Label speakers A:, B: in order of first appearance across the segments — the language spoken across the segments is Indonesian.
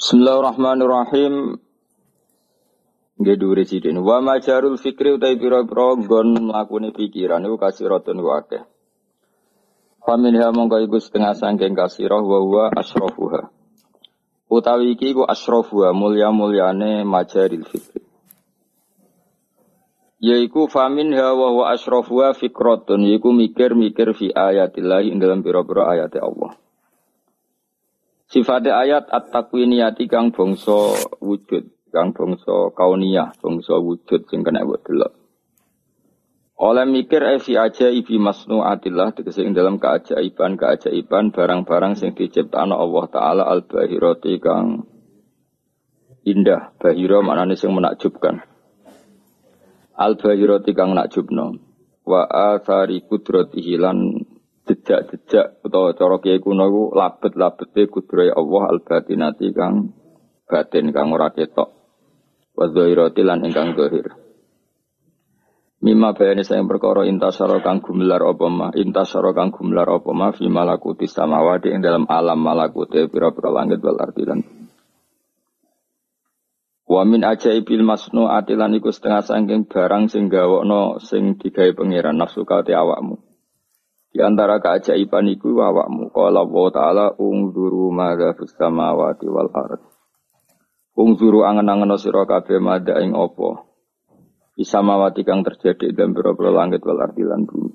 A: Bismillahirrahmanirrahim. Nggih dhuwure sidin. Wa majarul fikri utai pira-pira nggon mlakune pikiran iku kasiratun akeh. Famin ha mongko iku setengah sangking kasirah wa huwa. Utawi iki iku asrafuha mulya-mulyane majaril fikri. Yaiku famin ha wa huwa fikratun yaiku mikir-mikir fi ayatillah ing dalam pira-pira ayat Allah. Sifatnya ayat at-takwiniyati kang bangsa wujud, kang bangsa kauniyah, bangsa wujud sing kena buat delok. Oleh mikir evi aja ibi masnuatillah tegese ing dalam keajaiban keajaiban barang-barang sing diciptakan Allah taala al bahirati kang indah. Bahira maknane sing menakjubkan. Al bahirati kang nakjubno. Wa athari kudratihi lan jejak-jejak atau cara kiai kuno iku labet-labete kudrohe Allah al batinati kang batin kang ora ketok. Wa dzahirati lan ingkang zahir. Mima bayani saya perkara intasara kang gumelar apa ma intasara kang gumelar apa ma fi malakuti samawati ing dalam alam malakuti pira-pira langit wal ardi lan Wa min ajaibil masnu atilan iku setengah sangking barang sing gawokno sing digawe pangeran nafsu kate awakmu. Di antara keajaiban iku awakmu qala Allah taala ungzuru madza fis samawati wal ard. Ungzuru angen-angen sira kabeh madza ing apa. Bisa mawati kang terjadi dalam pira-pira langit wal ardi lan bumi.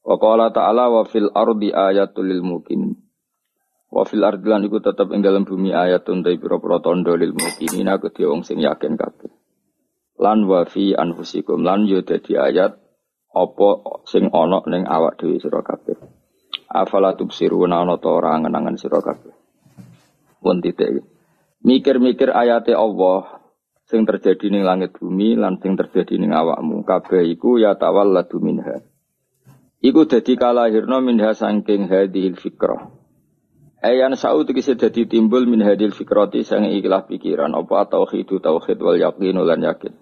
A: Wa qala ta'ala wa fil ardi ayatul lil mukminin. Wa fil ardi lan iku tetep ing dalam bumi ayatun ta pira-pira tandha lil mukminin aku wong sing yakin kabeh. Lan wa fi anfusikum lan yo dadi ayat apa sing ana ning awak dhewe sira kabeh. Afala tubsiruna ana ta ora angen-angen sira kabeh. Pun titik. Mikir-mikir ayate Allah sing terjadi ning langit bumi lan sing terjadi ning awakmu kabeh iku ya tawalladu minha. Iku dadi kalahirna minha saking hadhil fikrah. Ayan sa'u tegese dadi timbul min hadil fikrati sang ikhlas pikiran apa tauhid tauhid wal yaqin lan yakin.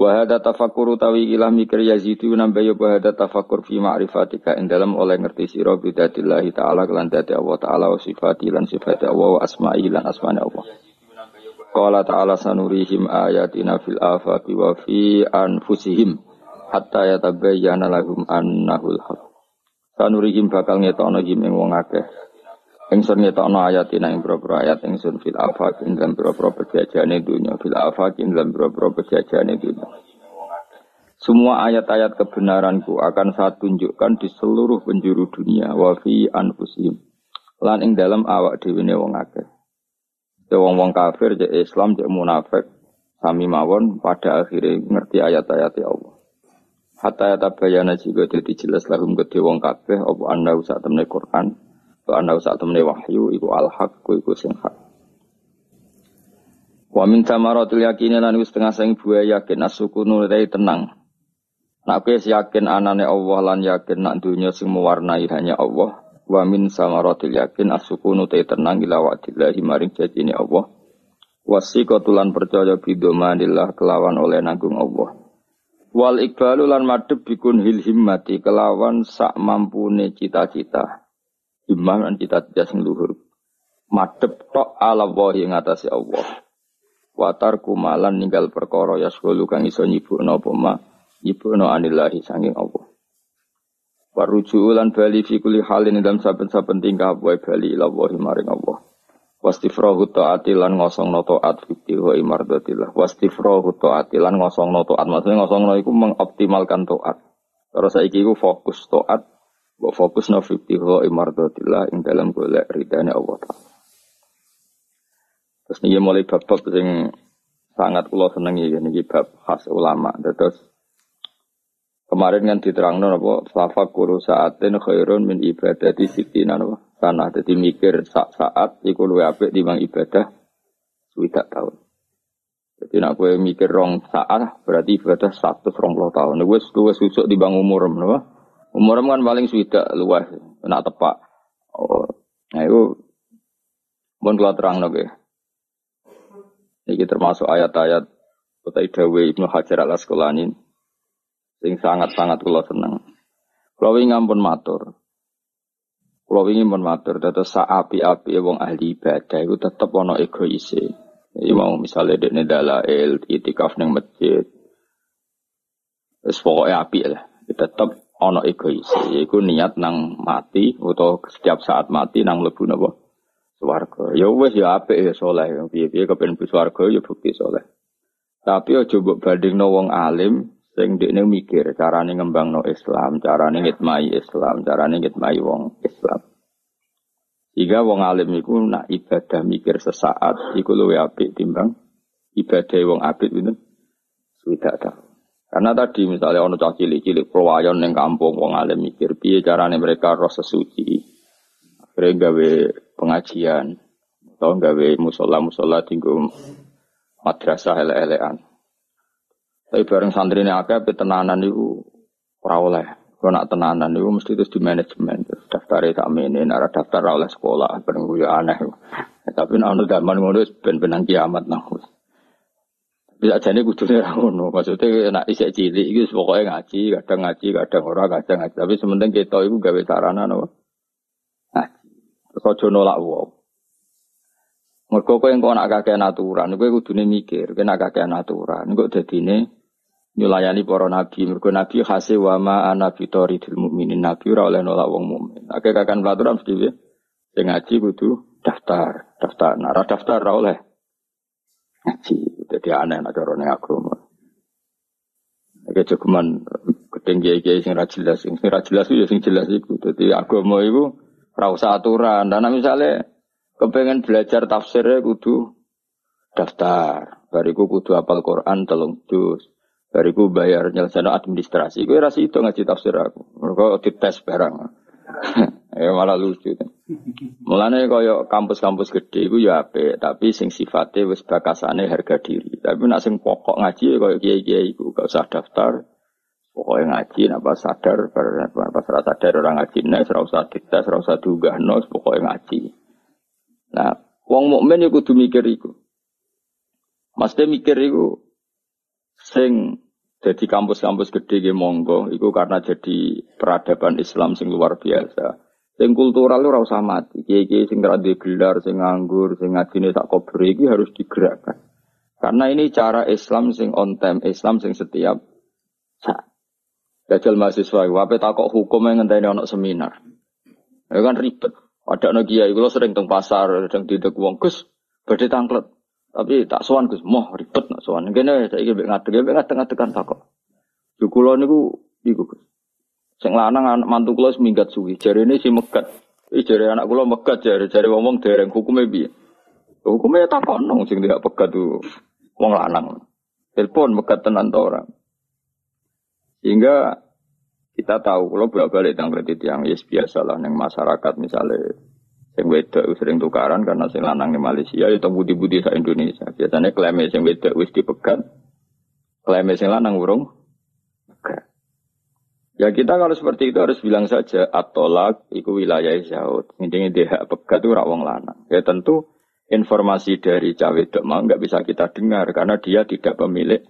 A: Wa hada tafakkur utawi ilah mikir yazidu nambah ya hada tafakkur fi ma'rifatika ing dalam oleh ngerti sira bidatillah taala kelan dadi Allah taala wa sifati lan sifati Allah wa asma'i lan asmane Allah. Qala ta'ala sanurihim ayatina fil afaqi wa fi anfusihim hatta yatabayyana lahum annahul haq. Sanurihim bakal ngetokno him wong akeh Ingsun ngetokno ayatina ing boro-boro ayat ingsun fil afaq ing dalam boro-boro pejajane dunya fil afaq ing dalam boro-boro pejajane dunya. Semua ayat-ayat kebenaranku akan saya tunjukkan di seluruh penjuru dunia wa fi anfusihim. Lan ing dalam awak dhewe wong akeh. Wong-wong kafir, je Islam, je munafik, sami mawon pada akhirnya ngerti ayat-ayat Allah. Hatta ya tabayana juga jadi jelas lahum gede wong kabeh apa anda usah temne Quran Wa ana sak temne wahyu iku al haq iku sing hak. Wa min tamaratul yakin lan wis setengah sing buah yakin asukunu dai tenang. Nak kowe yakin anane Allah lan yakin nak dunya sing mewarnai hanya Allah. Wa min samaratil yakin asukunu dai tenang ila wa'dillahi maring janjine Allah. Wasiqatulan percaya bidomanillah kelawan oleh nanggung Allah. Wal ikbalu lan madhep bikun hil himmati kelawan sak mampune cita-cita himmah lan kita tidak luhur. Madep tok ala Allah yang atasi Allah. Watar kumalan ninggal perkara ya sekulu kang iso nyibukno apa ma nyibukno anillahi sanging Allah. Waruju lan bali fi kulli halin dalam saben-saben tingkah wae bali ila Allah maring Allah. Wastifrahu ta'ati lan ngosongno ta'at fikti wa imardatillah. Wastifrahu ta'ati lan ngosongno ta'at. Maksudnya ngosongno iku mengoptimalkan ta'at. Terus saiki iku fokus ta'at Wa fokus na fiktiho imardotillah ing dalam golek ridhani Allah Ta'ala. Terus ini mulai bab-bab yang sangat kula senengi ini bab khas ulama. Terus kemarin kan diterangno apa tafakkur saatin khairun min ibadati sitina napa sana dadi mikir sak saat iku luwih apik timbang ibadah swidak tahun. Jadi nak kowe mikir rong saat berarti ibadah satu rong puluh tahun. Wes wes susuk di bang umur napa? Umur kan paling sudah luas, nak tepak. Oh, nah itu pun keluar terang nabi. Ini termasuk ayat-ayat kota Dawe Ibnu Hajar al Asqalani sing sangat-sangat kula seneng. Kula wingi ampun matur. Kalau ingin menmatur, tetap api-api wong ahli ibadah itu tetap ono egois. Jadi mau misalnya di dalail, itikaf neng masjid, terus pokoknya api lah. Tetap ono egois. Iku niat nang mati atau setiap saat mati nang lebu nabo swarga. Ya wes ya api ya soleh. Piye-piye kepen bu swarga ya bukti soleh. Tapi aja mbok bandingno wong alim sing dekne mikir carane ngembangno Islam, carane ngitmai Islam, carane ngitmai wong Islam. Jika wong alim iku nak ibadah mikir sesaat iku luwe apik timbang ibadah wong apik itu sudah tahu. Karena tadi misalnya ono cah cilik-cilik perwayon ning kampung wong alim mikir piye carane mereka roh sesuci. Akhirnya gawe pengajian atau gawe musola-musola tinggal madrasah ele-elean. Tapi bareng santri ini akeh tenanan itu ora oleh. Kalau nak tenanan itu mesti terus di manajemen. Terus daftar tak ini, nara daftar oleh sekolah. Bareng gue aneh. Tapi nak zaman ngono ben-benan kiamat nah. Bisa jadi kudunya ngono. Maksudnya nak isek cilik itu pokoknya ngaji, kadang ngaji, kadang ora, kadang ngaji. Tapi sementing kita itu gawe sarana no. Ngaji. Terus aja nolak wong. Mergo kowe engko nak kakek aturan, kowe kudune mikir, kowe nak kakek aturan, engko dadine nyulayani para nabi. Mergo nabi khase wa ma ana fitoridil mukminin. Nabi ora oleh nolak wong mukmin. Akeh kakan pelaturan mesti piye? Ngaji kudu daftar, daftar. Nah, daftar ora oleh. Ngaji. Jadi aneh nak cara ning agama. Cukuman ketinggi kiai sing ra jelas, sing ra jelas ya sing jelas iku. Dadi agama iku ora usah aturan. Dan misalnya kepengen belajar tafsirnya kudu daftar. Bariku kudu apal Quran telung juz. Bariku bayar nyelesaikan administrasi. Gue rasa itu ngaji tafsir aku. Mereka dites barang. ya malah lucu. Mulane kaya kampus-kampus gede iku ya apik, tapi sing sifatnya wis bakasane harga diri. Tapi nak sing pokok ngaji kaya kiai-kiai iku gak usah daftar. Pokoknya ngaji, napa sadar, pas rasa sadar orang ngaji, nih, serasa dites, serasa diugah, no, pokoknya ngaji. Nah, wong mukmin iku kudu mikir iku. Mesti mikir iku sing jadi kampus-kampus gede ge monggo iku karena jadi peradaban Islam sing luar biasa. Sing kultural ora usah mati. Kiai-kiai sing ora gelar, sing nganggur, sing ngajine tak kober iki harus digerakkan. Karena ini cara Islam sing on time, Islam sing setiap saat. Dajal mahasiswa, wape takok hukum yang ngenteni ono seminar. Ya kan ribet. Ada anak kiai, kalau sering teng pasar, sedang tidak uang gus, badai tangklet. Tapi tak sowan gus, moh ribet nak sowan. Kene saya ingin ngadeg ngadeg kan takok. Iku gus. Sing lanang anak mantu kula seminggat suwi. Jari ini si megat. Ih jari anak kula megat jari jari ngomong dereng hukumnya bi. Hukumnya tak nong sing tidak pegat tuh wong lanang. Telepon megat tenan orang. Sehingga kita tahu kalau bolak balik tentang kredit yang yes biasa lah yang masyarakat misalnya yang wedok sering tukaran karena sing lanang di Malaysia itu budi-budi sa Indonesia biasanya klaimnya yang wedok wis dipegat klaimnya sing lanang urung ya kita kalau seperti itu harus bilang saja atolak itu wilayah jauh intinya dia pegat itu rawong lanang ya tentu informasi dari cawe mau nggak bisa kita dengar karena dia tidak pemilik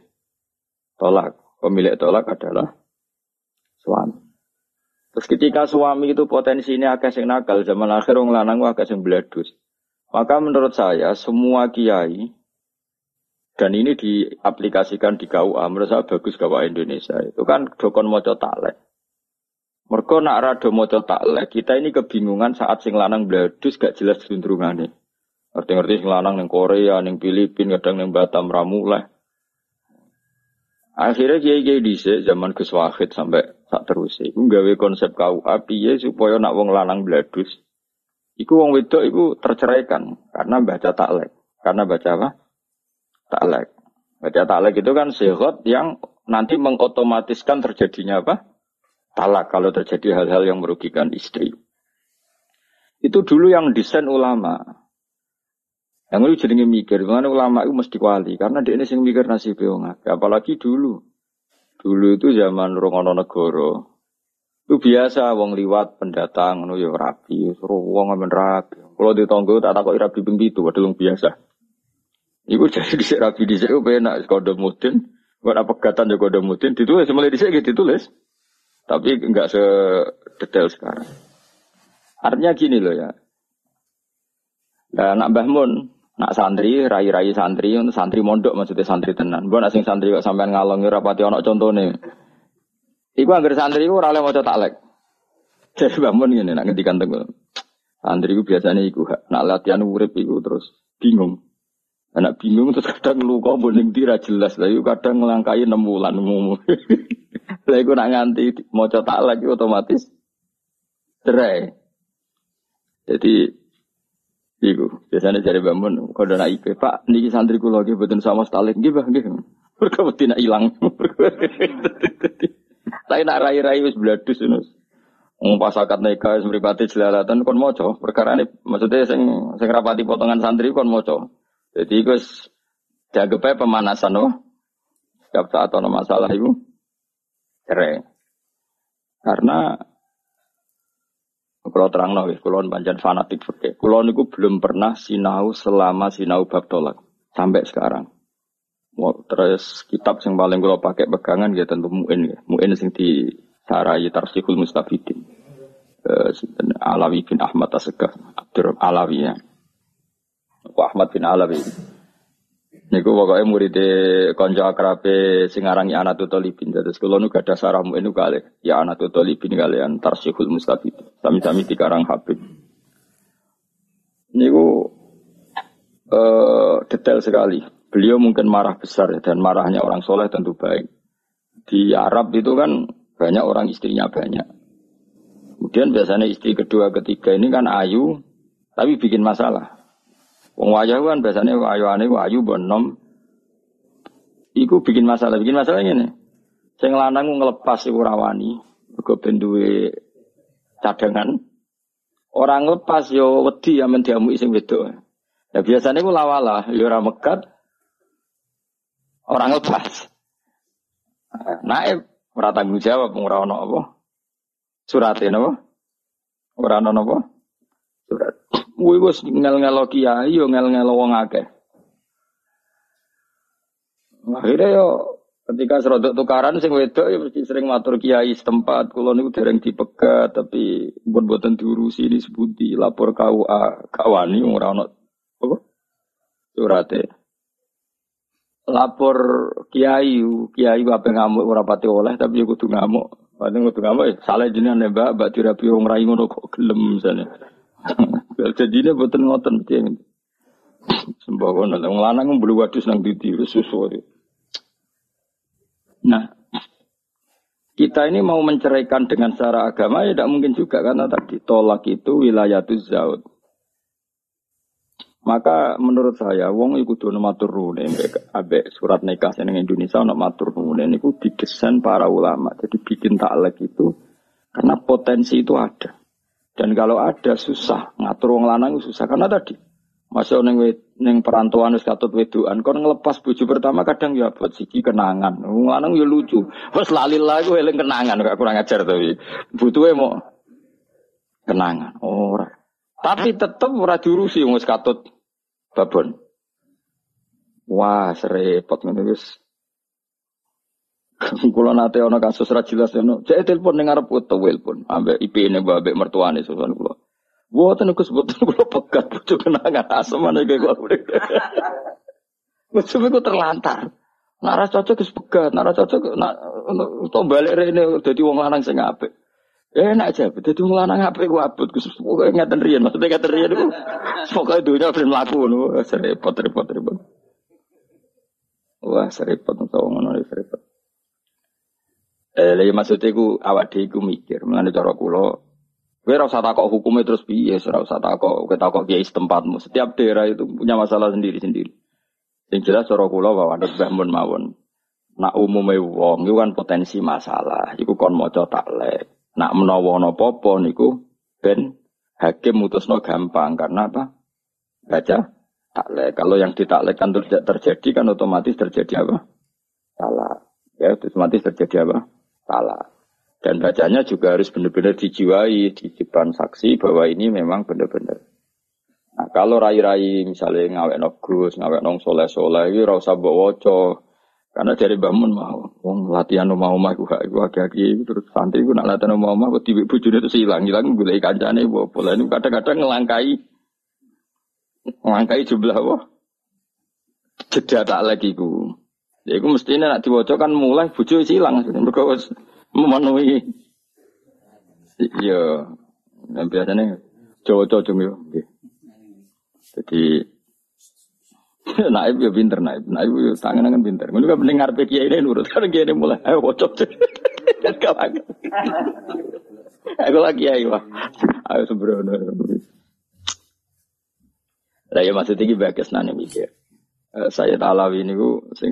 A: tolak pemilik tolak adalah suami. Terus ketika suami itu potensinya agak sing nakal, zaman akhir orang lanang agak sing beladus. Maka menurut saya semua kiai dan ini diaplikasikan di KUA, menurut saya bagus KUA Indonesia. Itu kan dokon moco taklek. Mereka nak rado moco taklek, kita ini kebingungan saat sing lanang beladus gak jelas cenderungannya. Ngerti-ngerti sing lanang neng Korea, neng Filipina, kadang neng Batam Ramuleh. Akhirnya kiai-kiai dhisik zaman Gus Wahid sampai tak terus iku gawe konsep KUA piye supaya nak wong lanang bladus iku wong wedok iku terceraikan karena baca taklek. Karena baca apa? Taklek. Baca taklek itu kan sehat yang nanti mengotomatiskan terjadinya apa? Talak kalau terjadi hal-hal yang merugikan istri. Itu dulu yang desain ulama. Yang lu jadi mikir, mana ulama itu mesti wali, karena dia ini sing mikir nasib Apalagi dulu, dulu itu zaman rongono negoro, itu biasa wong liwat pendatang, nu ya rapi, suruh wong ngamen rapi. Kalau di tonggo tak takut rapi ping itu, padahal biasa. Ibu jadi di rapi di sini, enak kode mudin, gak ada pegatan juga kode mudin, ditulis mulai sini ditulis, tapi enggak sedetail sekarang. Artinya gini loh ya. Nah, nak Mbah Mun, nak santri, rai-rai santri, santri mondok maksudnya santri tenan. Bukan asing santri kok sampean ngalongi rapati ono contohnya. Iku anggar santri iku ora oleh maca taklek. Jadi Mbah Mun nak ngendikan tenggo. Santri iku biasanya iku nak latihan urip iku terus bingung. Anak bingung terus kadang luka boning tira jelas lah. kadang ngelangkai enam bulan umum. Lah iku nak nganti maca taklek otomatis cerai. Jadi Iku biasanya dari bangun kalau nak IP Pak niki santri kulo lagi betul sama stalik nggih Mbah nggih. Mergo nak ilang. Tapi nak rai-rai wis bladus ngono. Wong pas akad nikah wis mripate jelalatan kon maca. Perkara ini maksudnya sing sing rapati potongan santri kon maca. Jadi wis dianggep pemanasan oh. Setiap saat ada masalah itu cerai. Karena kalau terang nawi, kalau panjang fanatik fikih. Kalau niku belum pernah sinau selama sinau bab tolak sampai sekarang. Terus kitab yang paling kalau pakai pegangan ya tentu muin ya. Muin sing di sarai tarsihul mustafidin. Uh, Alawi bin Ahmad Asegaf, Abdur Alawi ya. Ahmad bin Alawi. Niku pokoknya murid konco akrabe sing arangi anak Talibin. Terus kalau nu gada saramu ini kali ya anak Talibin kalian tarsihul mustafid. Sami-sami dikarang Habib. Niku uh, detail sekali. Beliau mungkin marah besar dan marahnya orang soleh tentu baik. Di Arab itu kan banyak orang istrinya banyak. Kemudian biasanya istri kedua ketiga ini kan ayu tapi bikin masalah. Wong wayah kan biasanya wayuane wayu bonom. Iku bikin masalah, bikin masalah ini. Sing lanang ngelepas iku rawani, mergo ben cadangan. Orang lepas yo wedi ya mendiamu sing wedok. Ya biasanya ku lawala, yo ora mekat. Orang lepas. Naib ora tanggung jawab ora ono apa? Surate napa? Ora ono napa? Surat. Kuwi wis ngel-ngelo kiai yo ngel-ngelo wong akeh. Akhirnya yo ketika serodok tukaran sing wedok ya mesti sering matur kiai setempat. Kula niku dereng dipegat tapi pun boten diurusi disebuti lapor KUA kawani ora ono apa? Surate lapor kiai kiai apa ngamuk ora pati oleh tapi yo kudu ngamuk. Paling kudu ngamuk ya salah jenengan mbak. Mbak dirapi wong rai ngono kok gelem misalnya jadi ini buatan ngoten mesti yang sembako nanti lanang belum wadus nang titi susu Nah, kita ini mau menceraikan dengan secara agama ya tidak mungkin juga karena tadi tolak itu wilayah itu zaud. Maka menurut saya wong iku kudu matur abe surat nikah seneng Indonesia ono matur nuwun niku didesain para ulama. Jadi bikin taklek itu karena potensi itu ada. Dan kalau ada susah ngatur wong lanang susah karena tadi masih neng neng perantauan wis katut weduan kon ngelepas bojo pertama kadang ya buat siki kenangan. Wong lanang ya lucu. Wes lali lagu eling kenangan gak kurang ajar tapi butuhe mau kenangan. Ora. Tapi tetep ora diurusi wong wis katut babon. Wah, serepot ngene wis Kulo nate ana kasus ra jelas ngono. Cek telepon ning arep foto pun ambek IP-ne ambek mertuane susun kulo. Mboten Gus mboten kulo pegat bojo kenangan ana kaya kulo. Bojo ku terlantar. Nara cocok Gus pegat, nara cocok nak to balik rene dadi wong lanang sing apik. Enak aja, dadi wong lanang apik ku abot Gus pokoke ngaten riyen, maksudnya ngaten riyen iku pokoke dunya ben mlaku ngono, repot repot repot. Wah, serempet wong ngono serempet. Eh, lha maksudnya ku awak iku mikir, mengenai cara kula Kowe ora usah takok hukumnya terus piye, ora usah takok kowe takok kiai setempatmu. Setiap daerah itu punya masalah sendiri-sendiri. Yang jelas cara kula bahwa ada Mbah mawon. Nak umume wong iku kan potensi masalah, iku kon maca taklek. Nak menawa ana apa niku ben hakim mutusno gampang karena apa? Baca taklek. Kalau yang ditaklekkan terjadi kan otomatis terjadi apa? Salah. Ya, otomatis terjadi apa? Salah. Dan bacanya juga harus benar-benar dijiwai di depan saksi bahwa ini memang benar-benar. Nah, kalau rai-rai misalnya ngawek no gus, ngawek nong soleh soleh, ini rasa bawa. Karena dari bangun mau, wong latihan omah iku gak iku agak terus santri ku nak latihan mau omah kok tiba bojone terus hilang hilang golek kancane bawa pola ini kadang-kadang ngelangkai ngelangkai jumlah wah jeda tak lagi ku. Ya iku mestinya nak diwaca kan mulai bojo hilang mergo memenuhi iya dan biasanya Jawa-Jawa yo. Jadi naib ya pinter naib, naib ya tangan kan pinter. Gue juga mendengar PKI ini nurut karena dia ini mulai ayo bocok dan kawan. Aku lagi ayo wah, ayo sembrono. Lah ya maksudnya iki bagus nane mikir. Eh, saya Alawi ini ku sing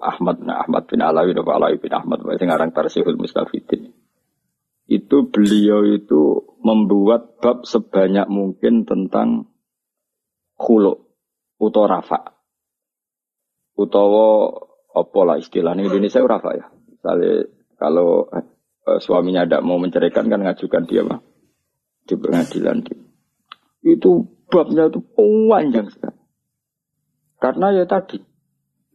A: Ahmad nah Ahmad bin Alawi atau Alawi bin Ahmad sing aran Tarsihul Mustafidin. Itu beliau itu membuat bab sebanyak mungkin tentang khuluk utawa rafa. Utawa apa lah istilahnya Indonesia rafa ya. Misalnya kalau eh, suaminya tidak mau menceraikan kan ngajukan dia mah di pengadilan. Itu babnya itu panjang sekali. Karena ya tadi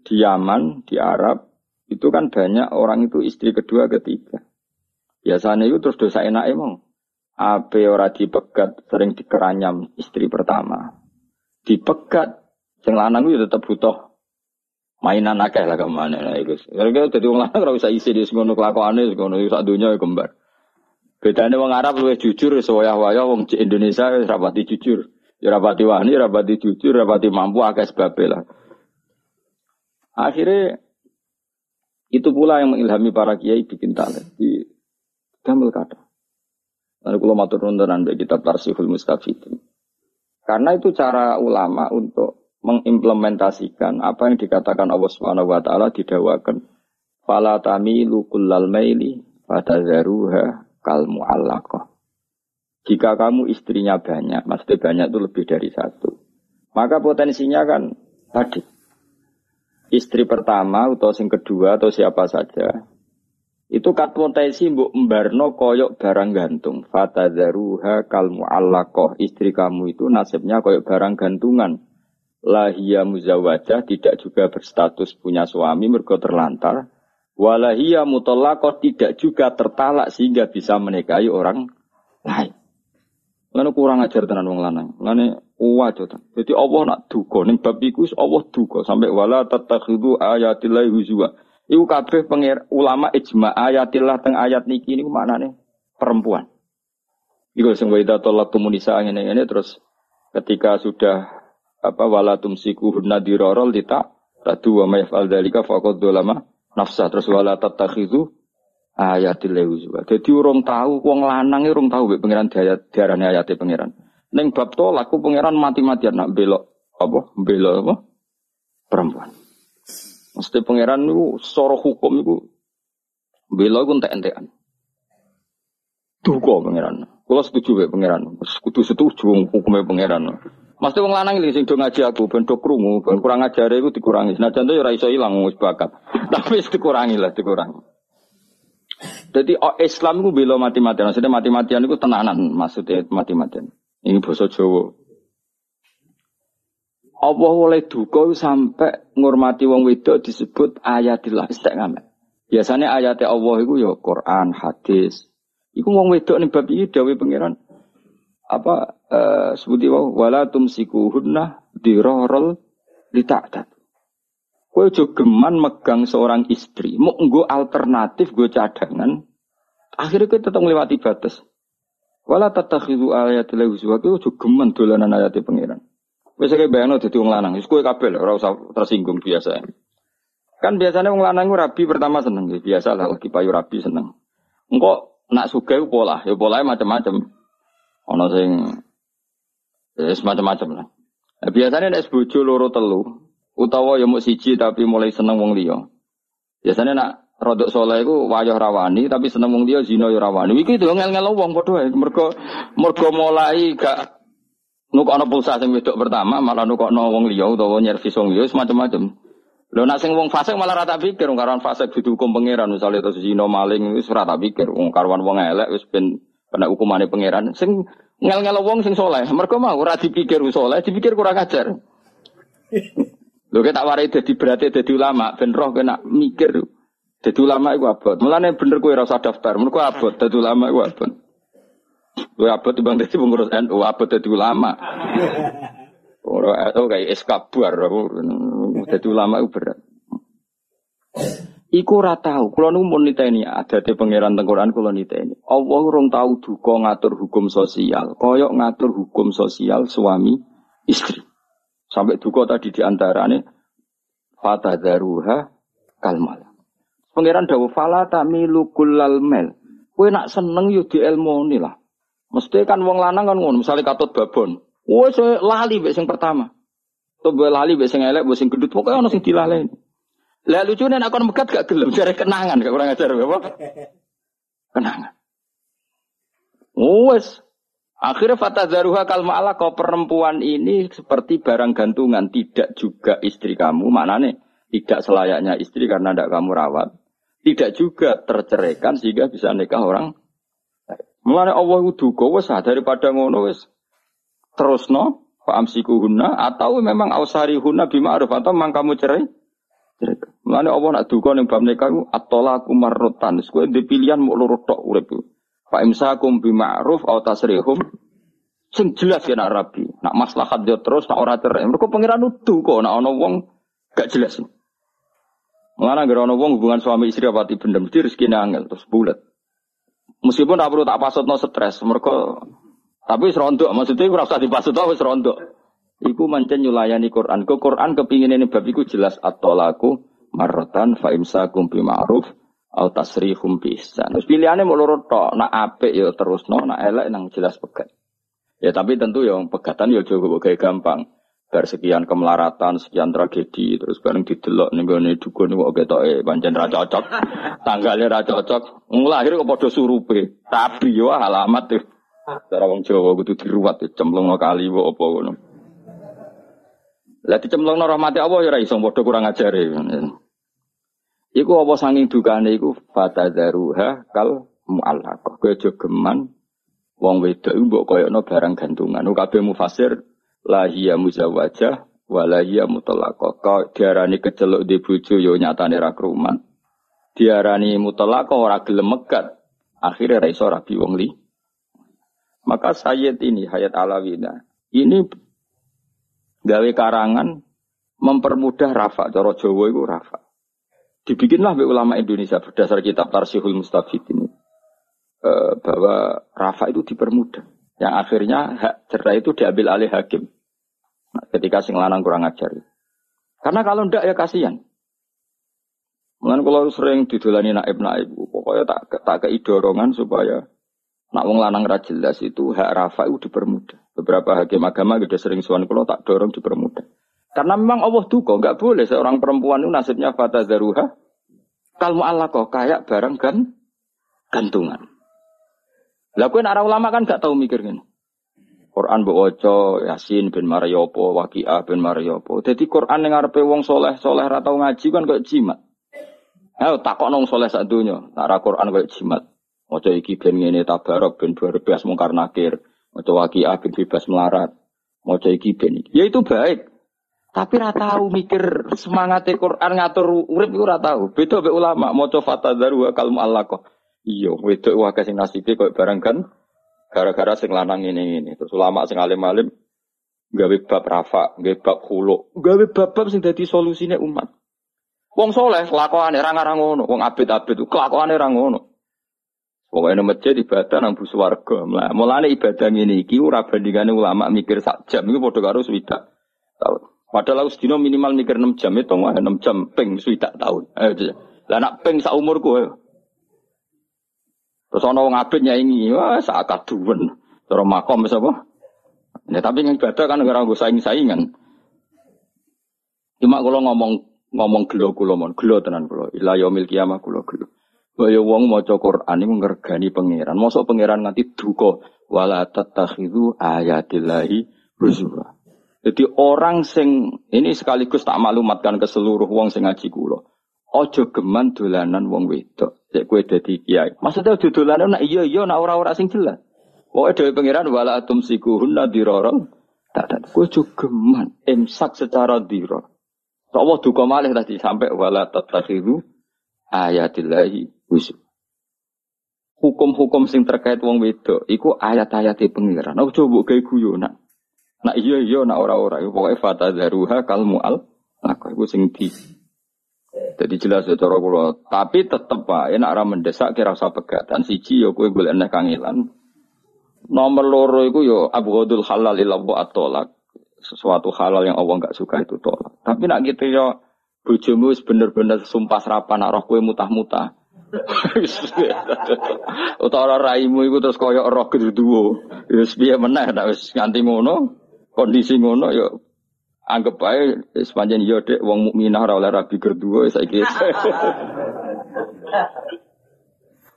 A: di Yaman, di Arab itu kan banyak orang itu istri kedua, ketiga. Biasanya itu terus dosa enak emang. Ape ora dipegat sering dikeranyam istri pertama. Dipegat Sing lanang itu tetap butuh mainan akeh lah ke mana lah itu. Karena jadi orang lanang ora usah isi di ngono kelakuane ngono sak dunia ya kembar. Bedanya orang Arab lebih jujur sewayah-wayah wong Indonesia rapati jujur. Ya rapati wani, rapati jujur, rapati mampu akeh sebab lah. Akhirnya itu pula yang mengilhami para kiai bikin talent di Gamel kata. Lalu kalau matur nuntunan bagi kitab Tarsihul Mustafidin. Karena itu cara ulama untuk mengimplementasikan apa yang dikatakan Allah Subhanahu wa taala didawakan fala tamilu kullal maili fatazaruha kal muallaqah jika kamu istrinya banyak maksudnya banyak itu lebih dari satu maka potensinya kan tadi. Istri pertama atau sing kedua atau siapa saja itu kat potensi mbok mbarno koyok barang gantung. Fatazaruha kal muallaqah istri kamu itu nasibnya koyok barang gantungan. Lahia muzawajah tidak juga berstatus punya suami mergo terlantar. Walahia mutolakoh tidak juga tertalak sehingga bisa menikahi orang lain Lalu kurang ajar tenan wong lanang. Lalu wajo Jadi Allah nak duga ning bab iku Allah duga sampai wala tatakhidu ayatillah huzwa. Iku kabeh pengir ulama ijma ayatillah teng ayat niki niku maknane perempuan. Iku sing wa idza talaqtum nisa ngene-ngene terus ketika sudah apa wala tumsiku hunna dirorol dita tadu wa mayfal dalika faqad dolama nafsa terus wala tatakhizu ayatil lewuzwa. Jadi urung tahu wong lanang urung tahu mbek pangeran ayat diarani pangeran. Ning bab tolak ku pangeran mati-matian nak belok apa belok apa perempuan. Mesti pangeran niku secara hukum niku belok ku entek-entekan. Duga pangeran. Kalau setuju mbek pangeran. Kudu setuju hukumnya pangeran. Mesti wong lanang iki sing do ngaji aku ben do krungu, ben kurang ajare iku dikurangi. Senajan to ya ora iso ilang wis bakat. Tapi dikurangi lah, dikurangi. Jadi oh, Islam itu bela mati-matian. Maksudnya mati-matian itu tenanan. Maksudnya mati-matian. Ini bahasa Jawa. Allah oleh duka sampai ngurmati wong wedok disebut ayatillah istiqamah. Biasanya ayatnya Allah itu ya Quran, hadis. Iku wong wedok nih bab ini dawe pangeran apa uh, sebuti wala tumsikuhunna dirorol lita'tat. Aja geman megang seorang istri, mau nggo alternatif gue cadangan. Akhirnya kowe tetap melewati batas. Wala tatakhidu ayatil huzwa aja geman dolanan ayat pangeran. Wis kaya bayangno dadi wong lanang, wis kowe kabeh ora usah tersinggung biasa. Kan biasanya wong lanang rabi pertama seneng, biasa lah lagi payu rabi seneng. Engkau nak suka pola, ya pola macam-macam. Ono sing ya semacam-macam lah. Nah, biasanya nek bojo loro telu utawa ya mau siji tapi mulai seneng wong liya. Biasanya nak rodok soleh iku wayah rawani tapi seneng wong liya zina ya rawani. Iki itu ngel-ngel wong padha ae. Mergo mergo mulai gak nukokno pulsa sing wedok pertama malah nukokno wong liya utawa nyervis wong liya semacam-macam. Lho nak sing wong fasik malah rata pikir wong karuan fasik kudu hukum pangeran misale terus zina maling wis rata pikir wong karuan wong elek wis ben kena hukumane pangeran. Sing ngel-ngel wong sing soleh. Mereka mau ora dipikir soleh, dipikir kurang ajar. Lho kita warai dadi berarti dadi ulama ben roh kena mikir. Dadi ulama iku abot. Mulane bener kowe ora daftar. Mun kowe abot dadi ulama iku abot. Kowe abot timbang dadi pengurus NU abot dadi ulama. Ora oh kayak eskabar dadi ulama iku berat. Iku ora tau, kula nu mun niteni adate pangeran teng Quran kula niteni. Allah urung tau duka ngatur hukum sosial, koyok ngatur hukum sosial suami istri. Sampai duka tadi diantarane fatadaruha kalmal. Pangeran dawu fala tamilu kullal mel. Kowe nak seneng yo di ilmu lah. Mesti kan wong lanang kan ngono, misalnya katut babon. Wes lali mbek sing pertama. Tuh lali mbek sing elek, mbek sing gendut, pokoke ana sing dilaleni. Lah lucune nek kon megat gak gelem jare kenangan, gak kurang ajar apa? Kenangan. Wes Akhirnya fatadharuha kalma Allah kau perempuan ini seperti barang gantungan, tidak juga istri kamu, maknanya tidak selayaknya istri karena tidak kamu rawat. Tidak juga terceraikan sehingga bisa nikah orang. Mulanya Allah duka wes daripada ngono wes terus no faamsiku huna atau memang ausari huna bima'ruf atau memang kamu cerai. Mulanya Allah nak duka ning bab nikah atolaku marrotan. Kowe di pilihan mau loro tok urip Pak imsakum bima'ruf atau tasrihum sing jelas ya nak rabi. Nak maslahat dia terus nak ora cerai. Mergo pangeran nuduh kok nak ana wong gak jelas. Mengenai gara ana wong hubungan suami istri apa ti bendem mesti rezekine angel terus bulat. Meskipun tak perlu tak pasutno stres, mereka tapi serondok maksudnya ora usah dipasut wis serondok. Iku mancen nyulayani Quran. Ke Quran kepingin ini bab iku jelas atolaku marotan fa imsakum bima'ruf au tasrihum bisa. Terus pilihannya mau loro tok, nak apik ya terus no, nak elek nang jelas pegat. Ya tapi tentu yang pegatan ya juga kayak gampang. Bar sekian kemelaratan, sekian tragedi, terus bareng didelok ning gone dukun kok ketoke pancen ra cocok. Tanggalnya ra cocok. Nglahir kok padha surupe. Tapi yo alamat tuh. Cara wong Jawa kudu diruwat cemplung kali kok apa ngono. Lah dicemplungno rahmati Allah ya ra iso padha kurang ajare. Iku apa sanging dukane iku fatadzaruha kal mu'allaqah. Kowe aja geman wong wedok iku mbok koyokno barang gantungan. Kabeh mufasir la hiya muzawwajah wa la hiya mutallaqah. Kok diarani keceluk di bojo yo nyatane ra kruman. Diarani mutallaqah ora gelem megat. Akhirnya ra iso rabi wong li. Maka Sayyid ini Hayat Alawina ini gawe karangan mempermudah rafa cara Jawa itu rafa. Dibikinlah oleh ulama Indonesia berdasar kitab Tarsihul Mustafid ini. E, bahwa Rafa itu dipermudah. Yang akhirnya hak cerai itu diambil alih hakim. Nah, ketika sing lanang kurang ajar. Karena kalau ndak ya kasihan. Mungkin kalau sering didolani naib naib, pokoknya tak tak kei dorongan supaya nak wong lanang ra jelas itu hak Rafa itu dipermudah. Beberapa hakim agama juga sering suan kalau tak dorong dipermudah. Karena memang Allah duka, nggak boleh seorang perempuan itu nasibnya fata daruha. Kalau Allah kok kayak barang kan gantungan. Lah arah ulama kan gak tahu mikir gini. Quran waca Yasin bin Mariopo, Waqiah bin Mariopo. Jadi Quran yang ngarepe wong soleh soleh ra tau ngaji kan kayak jimat. Ayo takok nong soleh sak donya, arah Quran kayak jimat. Maca iki ben ngene tabarok ben berbebas mungkar nakir. Maca Waqiah ben bebas melarat. Maca iki ben Ya itu baik. Tapi ra tahu mikir semangat Quran ngatur urip iku ora tahu. Beda be ulama maca fatadzaru kal mu'allaqah. Iya, wedok wae sing nasibe koyo barang kan gara-gara sing lanang ini ini. Terus ulama sing alim-alim gawe bab rafa, gawe bab khulu, gawe bab-bab sing dadi solusine umat. Wong soleh kelakuane ra ngarang ngono, wong abid-abid kelakuane ra ngono. Pokoknya masjid ibadah nang bus warga. Mulane ibadah ini iki ora bandingane ulama mikir sak jam iku padha karo swidak tahun. Padahal aku sedino minimal mikir 6 jam itu mah 6 jam ping swidak tahun. Lah nak ping sak umurku ayo. Terus ana wong abid nyaingi, wah sak kaduwen. Cara makom wis apa? Ya tapi yang ibadah kan ora nggo saing-saingan. Cuma kalau ngomong ngomong gelo kula mon, gelo tenan kula. Ila yaumil kiamah kula gelo. Kaya wong maca Quran iku ngergani pangeran. Mosok pangeran nganti duka wala tattakhidhu ayatillahi huzwa. Jadi orang sing ini sekaligus tak maklumatkan ke seluruh wong sing ngaji kula. Ojo geman dolanan wong wedok. Cek kowe dadi kiai. Maksudnya ojo dolanan nak iya iya nak ora-ora sing jelas. Pokoke dhewe pangeran wala atum sikuhun nadirara. Tak tak kowe ojo geman imsak secara dira. Allah duka malih tadi sampai wala tatakhiru ayatillahi husuk. Hukum-hukum sing terkait wong wedok iku ayat-ayat pengiran. Aku coba gawe guyonan. Nak iya iya nak ora-ora iku pokoke fatadharuha kal mual. Aku iku sing di jadi jelas ya cara kula. Tapi tetep wae nek ora mendesak kira usah pegatan siji ya kowe golek nek kangelan. Nomor loro iku yo ya abghadul halal ila atolak. Sesuatu halal yang Allah enggak suka itu tolak. Tapi nak gitu ya bojomu wis bener-bener sumpah serapan nak roh kowe mutah-mutah. Utawa raimu iku terus koyok roh kedua. Wis piye meneh nek wis nganti ngono, kondisi ngono ya anggap aja sepanjang iya dek wong mukminah ora oleh rabi kedua saiki.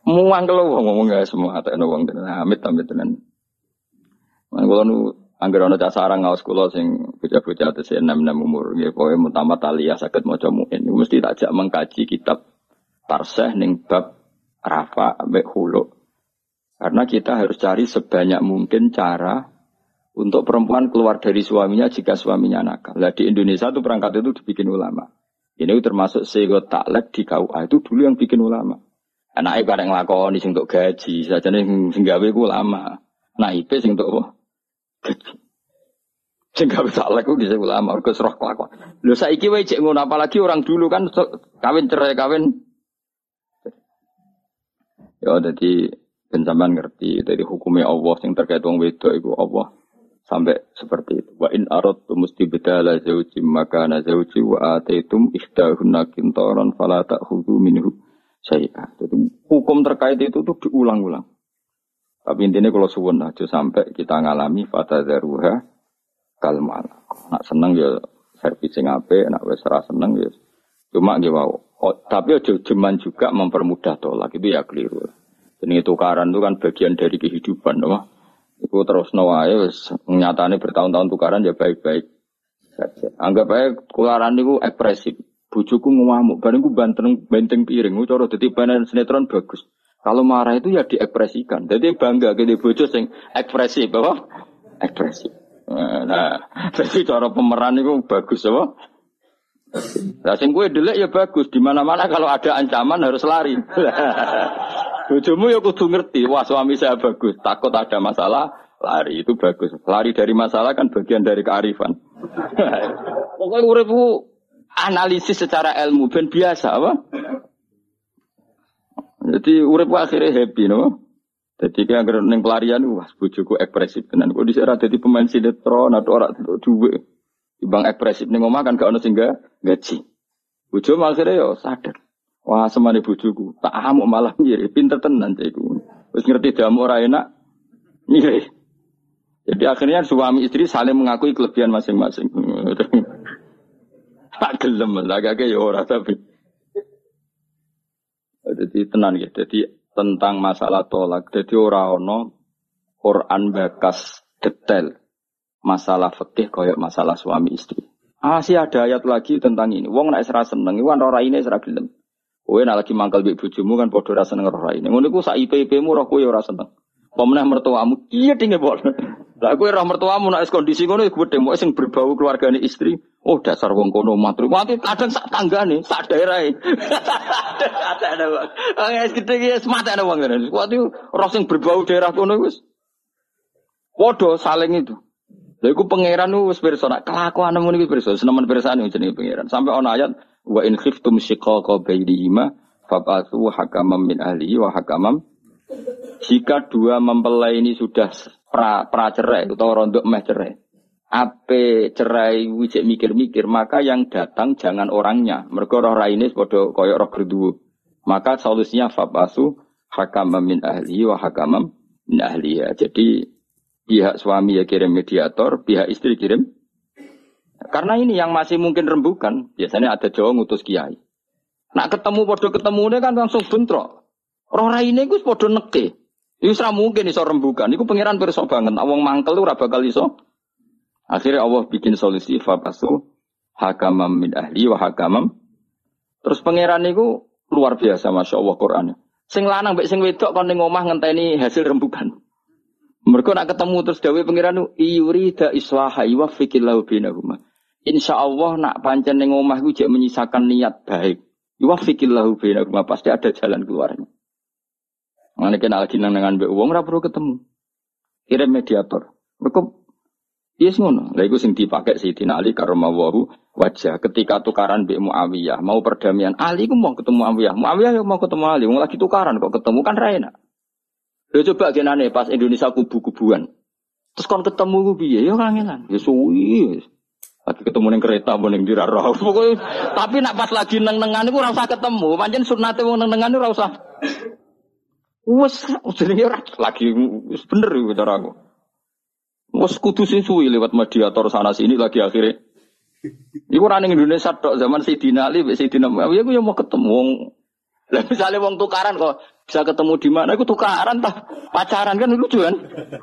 A: Muang kalau wong ngomong gak semua atau wong tenan amit amit tenan. Man kula nu angger ana sarang ngaos kula sing bocah-bocah tesih enam-enam umur nggih pokoke mutamat aliyah saged maca muin mesti tak jak mengkaji kitab tarseh ning bab rafa ambek hulu. Karena kita harus cari sebanyak mungkin cara untuk perempuan keluar dari suaminya jika suaminya nakal. Nah, di Indonesia itu perangkat itu dibikin ulama. Ini termasuk sego taklek di KUA itu dulu yang bikin ulama. Anak bareng lakoni sing untuk gaji, saja nih sing gawe ulama. Nah, IP sing untuk? Gaji. Sing gawe taklek ulama, mergo roh kelakuan. Lho saiki wae cek ngono apalagi orang dulu kan kawin cerai kawin. Ya jadi ben ngerti dari hukumnya Allah yang terkait wong wedok iku Allah sampai seperti itu. Wa in aradtum mustibdala zawji makana zawji wa ataitum ihdahunna kintaran fala ta'khudhu minhu syai'a. Jadi hukum terkait itu tuh diulang-ulang. Tapi intinya kalau suwun aja sampai kita ngalami fata daruha kalmal. Nak seneng ya servicing ape, nak wes seneng ya cuma gitu. Oh, tapi aja jeman juga mempermudah tolak itu ya keliru. Jadi tukaran itu kan bagian dari kehidupan, no? Iku terus nawae wis nyatane bertahun-tahun tukaran ya baik-baik. Anggap aja tukaran niku ekspresif. Bujuku ngamuk, bareng ku banteng benteng piring, cara dadi panen sinetron bagus. Kalau marah itu ya diekspresikan. Jadi bangga gede bojo sing ekspresif, apa? Ekspresif. Nah, jadi cara pemeran itu bagus, apa? Nah, sing delek ya bagus. Di mana-mana kalau ada ancaman harus lari. Bojomu ya kudu ngerti, wah suami saya bagus, takut ada masalah, lari itu bagus. Lari dari masalah kan bagian dari kearifan. Pokoknya uripku analisis secara ilmu ben biasa apa? Jadi uripku akhirnya happy no. Jadi kayak agar neng pelarian, wah bojoku ekspresif tenan. Kok dhisik ora dadi pemain sinetron atau ora duwe. Ibang ekspresif ning omah kan gak ono sing gaji. Bojo akhirnya yo sadar. Wah, semane bojoku, tak amuk malah ngiri, pinter tenan cekku. Wis ngerti damu ora enak, ngiri. Jadi akhirnya suami istri saling mengakui kelebihan masing-masing. tak gelem lah kakek ya ora tapi. Jadi tenan ya. Jadi tentang masalah tolak. Jadi ora ono Quran bakas detail masalah fikih koyok masalah suami istri. Ah, sih ada ayat lagi tentang ini. Wong nak serasa seneng, iwan ora ini serasa gelem. Kowe nak lagi mangkal mbek bojomu kan padha ra seneng roh ini. Ngono iku sak IP-IP-mu roh kowe ora seneng. Pemenah mertuamu iya tinggal bol. Lah kowe roh mertuamu nak kondisi ngono iku gedhe sing berbau keluargane istri. Oh dasar wong kono matru. Mati kadang sak tanggane, sak daerahe. Ada ada wong. Wong gede iki semata ada wong ngene. Kuwi roh sing berbau daerah kono wis. Padha saling itu. Lha iku pangeran wis pirsa nak kelakuan ngono iku pirsa, senemen pirsane jenenge pangeran. Sampai ana ayat Wa in khiftum shiqaqa bainihima fab'atsu hakamam min ahli wa hakamam. Jika dua mempelai ini sudah pra, pra cerai atau rondok meh cerai ape cerai wijek mikir-mikir maka yang datang jangan orangnya. Mereka roh raine padha koyok roh berdua maka solusinya fabasu hakamam min ahli wa hakamam min ahli ya jadi pihak suami ya kirim mediator pihak istri kirim karena ini yang masih mungkin rembukan, biasanya ada Jawa ngutus kiai. Nak ketemu podo ketemu ini kan langsung bentrok. Roh ini gue podo neke. Itu serah mungkin iso rembukan. Iku pangeran perso banget. Awang mangkel tuh bakal iso. Akhirnya Allah bikin solusi fabasu hakamam min ahli wa hakamam. Terus pangeran itu luar biasa masya Allah Qurannya. Sing lanang mbek sing wedok kon ning omah ngenteni hasil rembukan. Mereka nak ketemu terus dawe pangeran iuri da islaha wa fikillahu binahuma. Insya Allah nak pancen neng omah gue jek menyisakan niat baik. Yuwafikillahu bainakum pasti ada jalan keluarnya. Mana kena lagi nang dengan uang ora perlu ketemu. Kirim mediator. Mereka Yes ngono. Lah iku sing dipakai Sayyidina Ali karamawahu wajah ketika tukaran Mbak Muawiyah mau perdamaian Ali ku mau ketemu Muawiyah. Muawiyah mau ketemu Ali, mau lagi tukaran kok ketemu kan Raina. Lho coba genane pas Indonesia kubu-kubuan. Terus kon ketemu ku piye? Ya kangenan. Ya suwi. Lagi ketemu ning kereta apa ning diraro. Pokoke tapi nak pas lagi neng-nengan iku ora usah ketemu. Pancen sunate wong neng-nengan ora usah. Wes jenenge lagi bener iku cara aku. Wes kudu sing suwi lewat mediator sana sini lagi akhirnya. Iku ora ning Indonesia tok zaman Sidina Ali, Sidina Muawiyah aku yang mau ketemu wong. Lah tukaran kok bisa ketemu di mana? Aku tukaran tah pacaran kan lucu kan?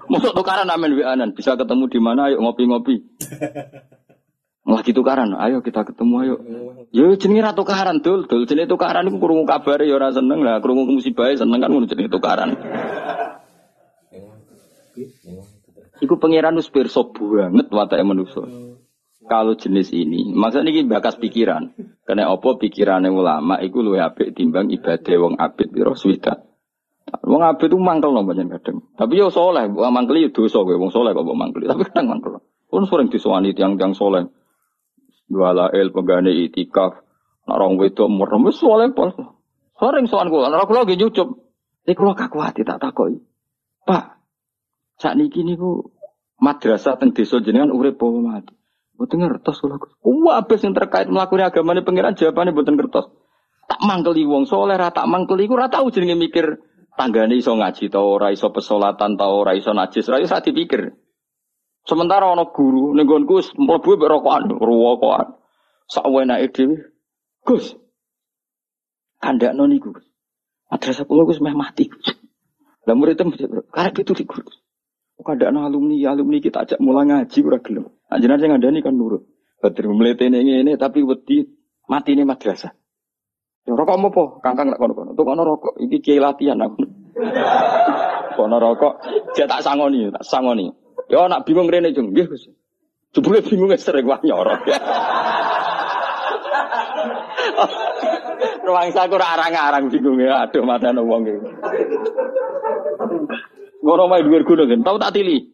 A: Masuk tukaran amen wianan bisa ketemu di mana? Ayo ngopi-ngopi. Lagi tukaran, ayo kita ketemu ayo. Yo jenenge ra tukaran dul, dul jenenge tukaran iku krungu kabare ya ora seneng lah, krungu musibah seneng kan ngono jenenge tukaran. Iku pangeran wis pirsa banget watake manusa. Kalau jenis ini, maksudnya ini bakas pikiran. Karena apa pikirannya ulama, itu lu apik timbang ibadah wong abid biro swita. Wong abid itu mangkel loh banyak kadang. Tapi yo soleh, wong mangkel itu dosa gue, wong soleh kok mangkel. Tapi kadang mangkel. Pun sering diswani tiang tiang soleh. Dua el penggane itikaf. Narong wedo merem soleh pol. Sering soan gue, anak aku lagi nyucup. Ini kalau kaku hati tak takoi. Pak, saat niki niku madrasah teng desa jenengan urip apa mati? Boten ngertos kula Gus. Wabes yang terkait melakukan agama ini pangeran jawabannya boten ngertos. Tak mangkeli wong soleh ra tak mangkeli ku ora tau jenenge mikir tanggane iso ngaji ta ora iso pesolatan ta ora iso najis ra iso dipikir. Sementara ana guru ning nggonku mlebu mek rokokan, rokokan. Sak wenake dhewe. Gus. Kandakno niku. Madrasah kula Gus meh mati. Lah murid karep itu di guru. Ada alumni, alumni kita ajak mulai ngaji ora gelem. Anjenar sing ngandani kan nurut. Badri mletene ngene tapi wedi mati ini madrasah. Ya rokok po, kangkang nak kono kono. Tuh kono rokok, iki kiai latihan aku. kono rokok, dia tak sangoni, tak sangoni. Ya nak bingung rene jeng, nggih Gus. Jebule bingung sering wah nyorok. Ruang saku arang-arang bingung ya, aduh mata wong iki. Ngono mai dhuwur kan, tau tak tili.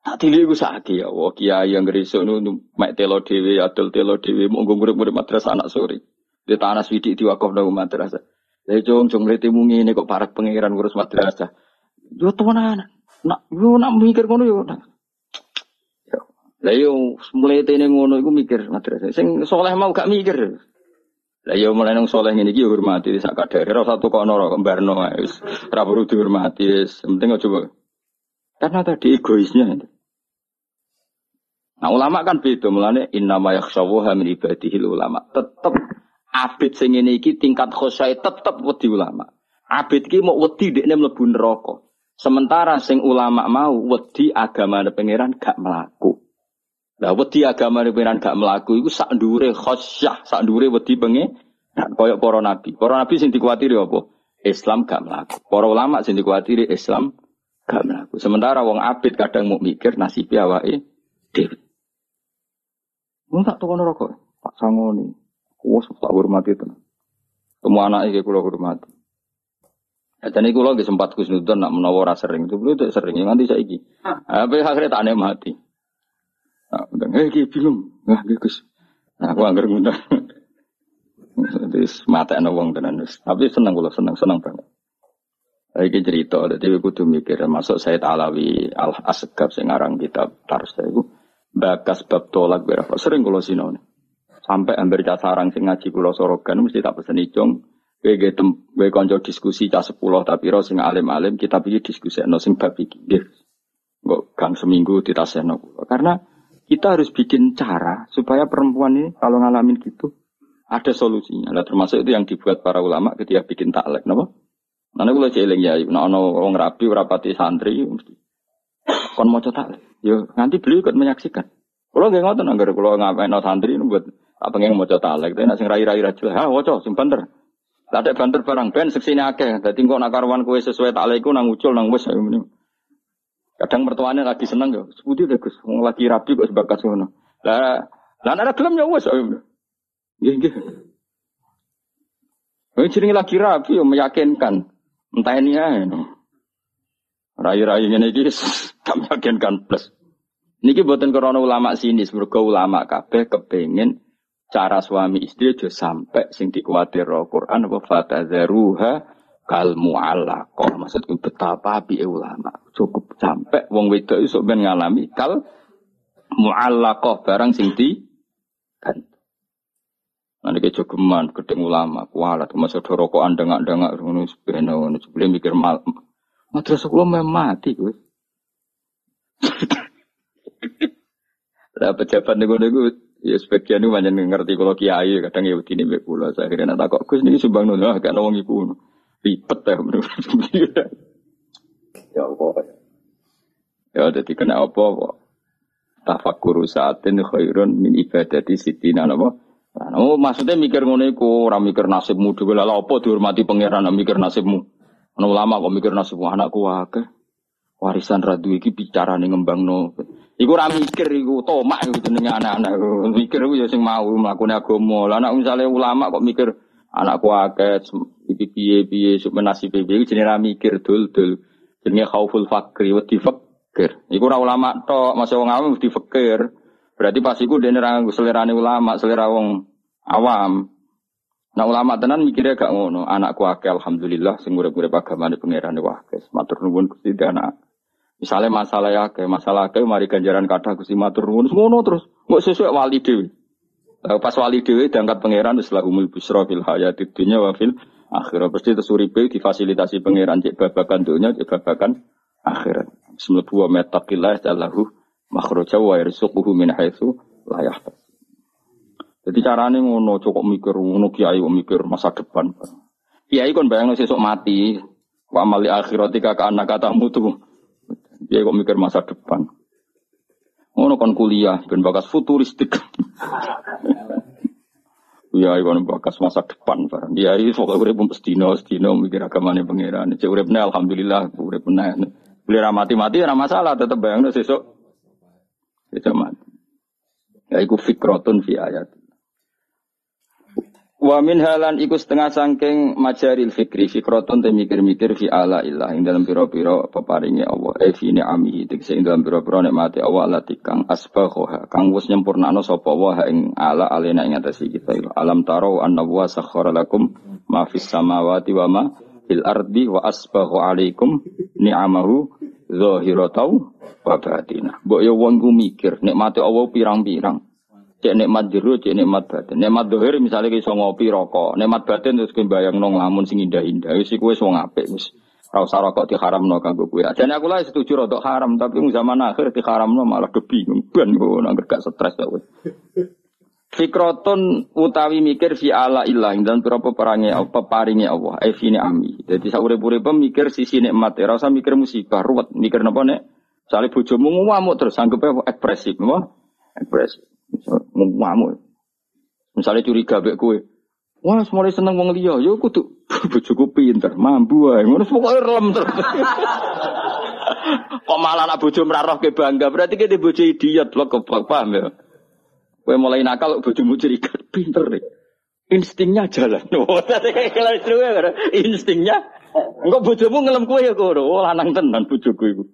A: Tak tili iku sakit ya, wah kiai yang gerisuk nu mek telo dhewe, adol telo dhewe, monggo murid-murid madrasah anak sore. Di tanah swidik diwakaf nang madrasah. Lah jong jong lete mungi ini kok parak pangeran ngurus madrasah. Yo temenan. Nak yo nak mikir ngono yo. Lah yo mulai tene ngono iku mikir madrasah. Sing soleh mau gak mikir. Lah ya mulai nang soleh ngene iki hormati sak kadare ora satu kono ora kembarno wis ora perlu dihormati wis penting aja karena tadi egoisnya Nah ulama kan beda mulane innama yakhshawaha min ibadihi ulama. Tetep abid sing ngene iki tingkat khosyai tetep wedi ulama. Abid iki mau wedi dekne mlebu neraka. Sementara sing ulama mau wedi agama pangeran gak melaku. Lah wedi agama pengiran gak melaku iku sak ndure khosyah, sak ndure wedi pengen nah, koyok para nabi. Para nabi sing dikuatiri apa? Islam gak melaku. Para ulama sing dikuatiri Islam gak melaku. Sementara wong abid kadang mau mikir nasib awake dhewe. Mun tak tukon rokok, Pak Sangoni. Wes tak hormati tenan. Semua anak kula hormati. Dan iku lagi sempat kusnudon nak menawar sering itu belum sering nganti saiki. Apa akhirnya tak mati. Nah, eh bingung. Nah, Gus. Nah, aku anggar ngundang. Jadi mata ana wong tenan Tapi seneng kula seneng seneng banget. Iki cerita, jadi kudu mikir masuk saya Alawi Al Asgab sing aran kitab Tars iku bakas bab tolak berapa sering kula sinau. Sampai hampir cah sarang sing ngaji kula sorogan mesti tak pesen icung. Kowe ge tem kowe kanca diskusi cah 10 tapi ro sing alim-alim kita pilih diskusi no sing bab iki. Nggih. Kok gang seminggu ditasehno kula. Karena kita harus bikin cara supaya perempuan ini kalau ngalamin gitu ada solusinya. Nah, termasuk itu yang dibuat para ulama ketika bikin taklek, napa? Nanti kalau celing ya, nah ono wong rapi, rapati santri, mesti kon mau taklek. Yo nanti beliau ikut menyaksikan. Kalau nggak ngotot, nggak kalau ngapain santri buat apa yang mau taklek, tapi nasi rai rai rajul, ah wocok, sim banter. Ada banter barang ben seksinya akeh, jadi kok nak karuan kue sesuai takleku nang ucul nang wes ini. Kadang mertuanya lagi seneng ya, sebuti deh Gus, lagi rapi kok sebakas ngono. Lah Lah ana gelem ya wis. Nggih nggih. Ini jenenge lagi rapi yang meyakinkan. Entah ini ya. Rai-rai ini iki gak meyakinkan plus. Niki buatan korona ulama sini, mergo ulama kabeh kepengin cara suami istri aja sampai sing dikuatir Quran apa fatadzaruha kal mu'allaqah. Maksudku betapa api ulama. Cukup sampai wong wedok iso ben ngalami kal mu'allaqah barang sing di kan. Nanti ke jogeman, gedeng ulama, kualat, masa doroko andeng-andeng, ngono sepena, ngono sebelum mikir mal, madrasah memang mati gue. Lah pejabat nego-nego ya sebagian itu banyak ngerti kalau kiai kadang ya begini kula. Saya akhirnya nak kok Gus niki sumbang nono gak wong iku. Ribet ya menurut Ya Allah. Ya jadi kena apa kok. Tafakkur saatin khairun min ibadati sitina napa? Nah, oh, maksudnya mikir ngono iku, ora mikir nasibmu dhewe lha apa dihormati pangeran mikir nasibmu. Ana ulama kok mikir nasibmu anakku akeh. Warisan radu iki bicara ning ngembangno. Iku ora mikir iku tomak iku jenenge anak-anak. Mikir iku ya sing mau mlakune agama. Lah anak misale ulama kok mikir anakku akeh iki piye-piye sok menasibe iku jenenge ra mikir dul-dul. Jenenge khauful fakri wa fakir. Iku ora ulama tok, masa wong awam mesti fakir. Berarti pas iku dene ra selerane ulama, selera wong awam. Nah ulama tenan mikirnya gak ngono. Anakku akeh alhamdulillah sing urip-urip agamane pangeran wah guys. Matur nuwun Gusti anak. Misalnya masalah ya kayak masalah kayak mari ganjaran kata Gusti matur nuwun ngono terus nggak sesuai wali dewi. Pas wali dewi diangkat pangeran setelah umul busro fil hayat dunya wa fil akhirat. Pasti itu suripe difasilitasi pangeran cek babakan dunia cek babakan akhirat. Bismillah wa metaqillah jallahu makhraja wa yarzuquhu min haitsu la yahtasib. Jadi carane ngono cukup mikir ngono kiai mikir masa depan. Kiai kon bayang sesuk mati. Wa amali akhiratika ka anak kata mutu. Dia kok mikir masa depan. Ngono kon kuliah ben bakas futuristik. Iya, ikon bakas masa depan barang. Dia ini pokoknya urip mestino, stino mikir agamane pangeran. Cek uripne alhamdulillah urip meneh. Beli mati-mati ora masalah, tetep bayangno sesuk. Sesuk mati. Ya iku fikrotun fi ayat. Wa min halan iku setengah sangking majaril fikri fikroton te mikir-mikir fi ala ilah ing dalam piro-piro peparingi Allah. E fi ni'amihi tegese ing dalam piro-piro nikmati Allah lati kang asbaghoha kang wis nyempurnakno sapa wa ing ala alena ing atase kita. Alam taro anna wa sakhkhara lakum ma fis samawati wa ma fil ardi wa asbaghu alaikum ni'amahu zahiratau wa batinah mbok yo wong mikir nikmati Allah pirang-pirang Cek nikmat jero, cek nikmat batin. Nikmat dohir misalnya iso ngopi rokok. Nikmat batin terus bayang nong lamun sing indah-indah. Wis iku wis wong apik wis. Ora usah rokok diharamno kanggo kowe. Jane aku lah setuju rodok haram, tapi zaman akhir diharamno malah do bingung. Kok nang gak stres kok. Fikroton utawi mikir fi ala ilah dan pira perangi apa paringi Allah. Eh fi ami. Jadi saurip-urip mikir sisi nikmat. Ora usah mikir musibah, ruwet. Mikir napa nek? Sale bojomu ngamuk terus anggape ekspresif, apa? Ekspresif. Ngamuk. Misalnya curiga bek kue. Wah, mulai seneng wong liya, yo kudu bojoku pinter, mampu ae. Ngono pokoke relem terus. Kok malah anak bojo meraroh ke bangga, berarti kita bojo idiot lo paham ya. Kue mulai nakal bojomu curiga, pinter deh. Instingnya jalan. Ya, instingnya. Enggak bojomu ngelem kue ya kok. Oh, lanang tenan bojoku iku.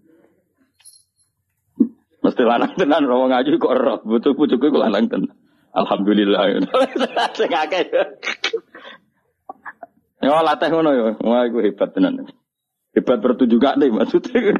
A: Mesti lanang tenan roh ngaji kok roh. Butuh butuhku kok lanang tenan. Alhamdulillah. Sing akeh. Yo latih ngono yo. Wah iku hebat tenan. Hebat pertunjukan deh maksudnya.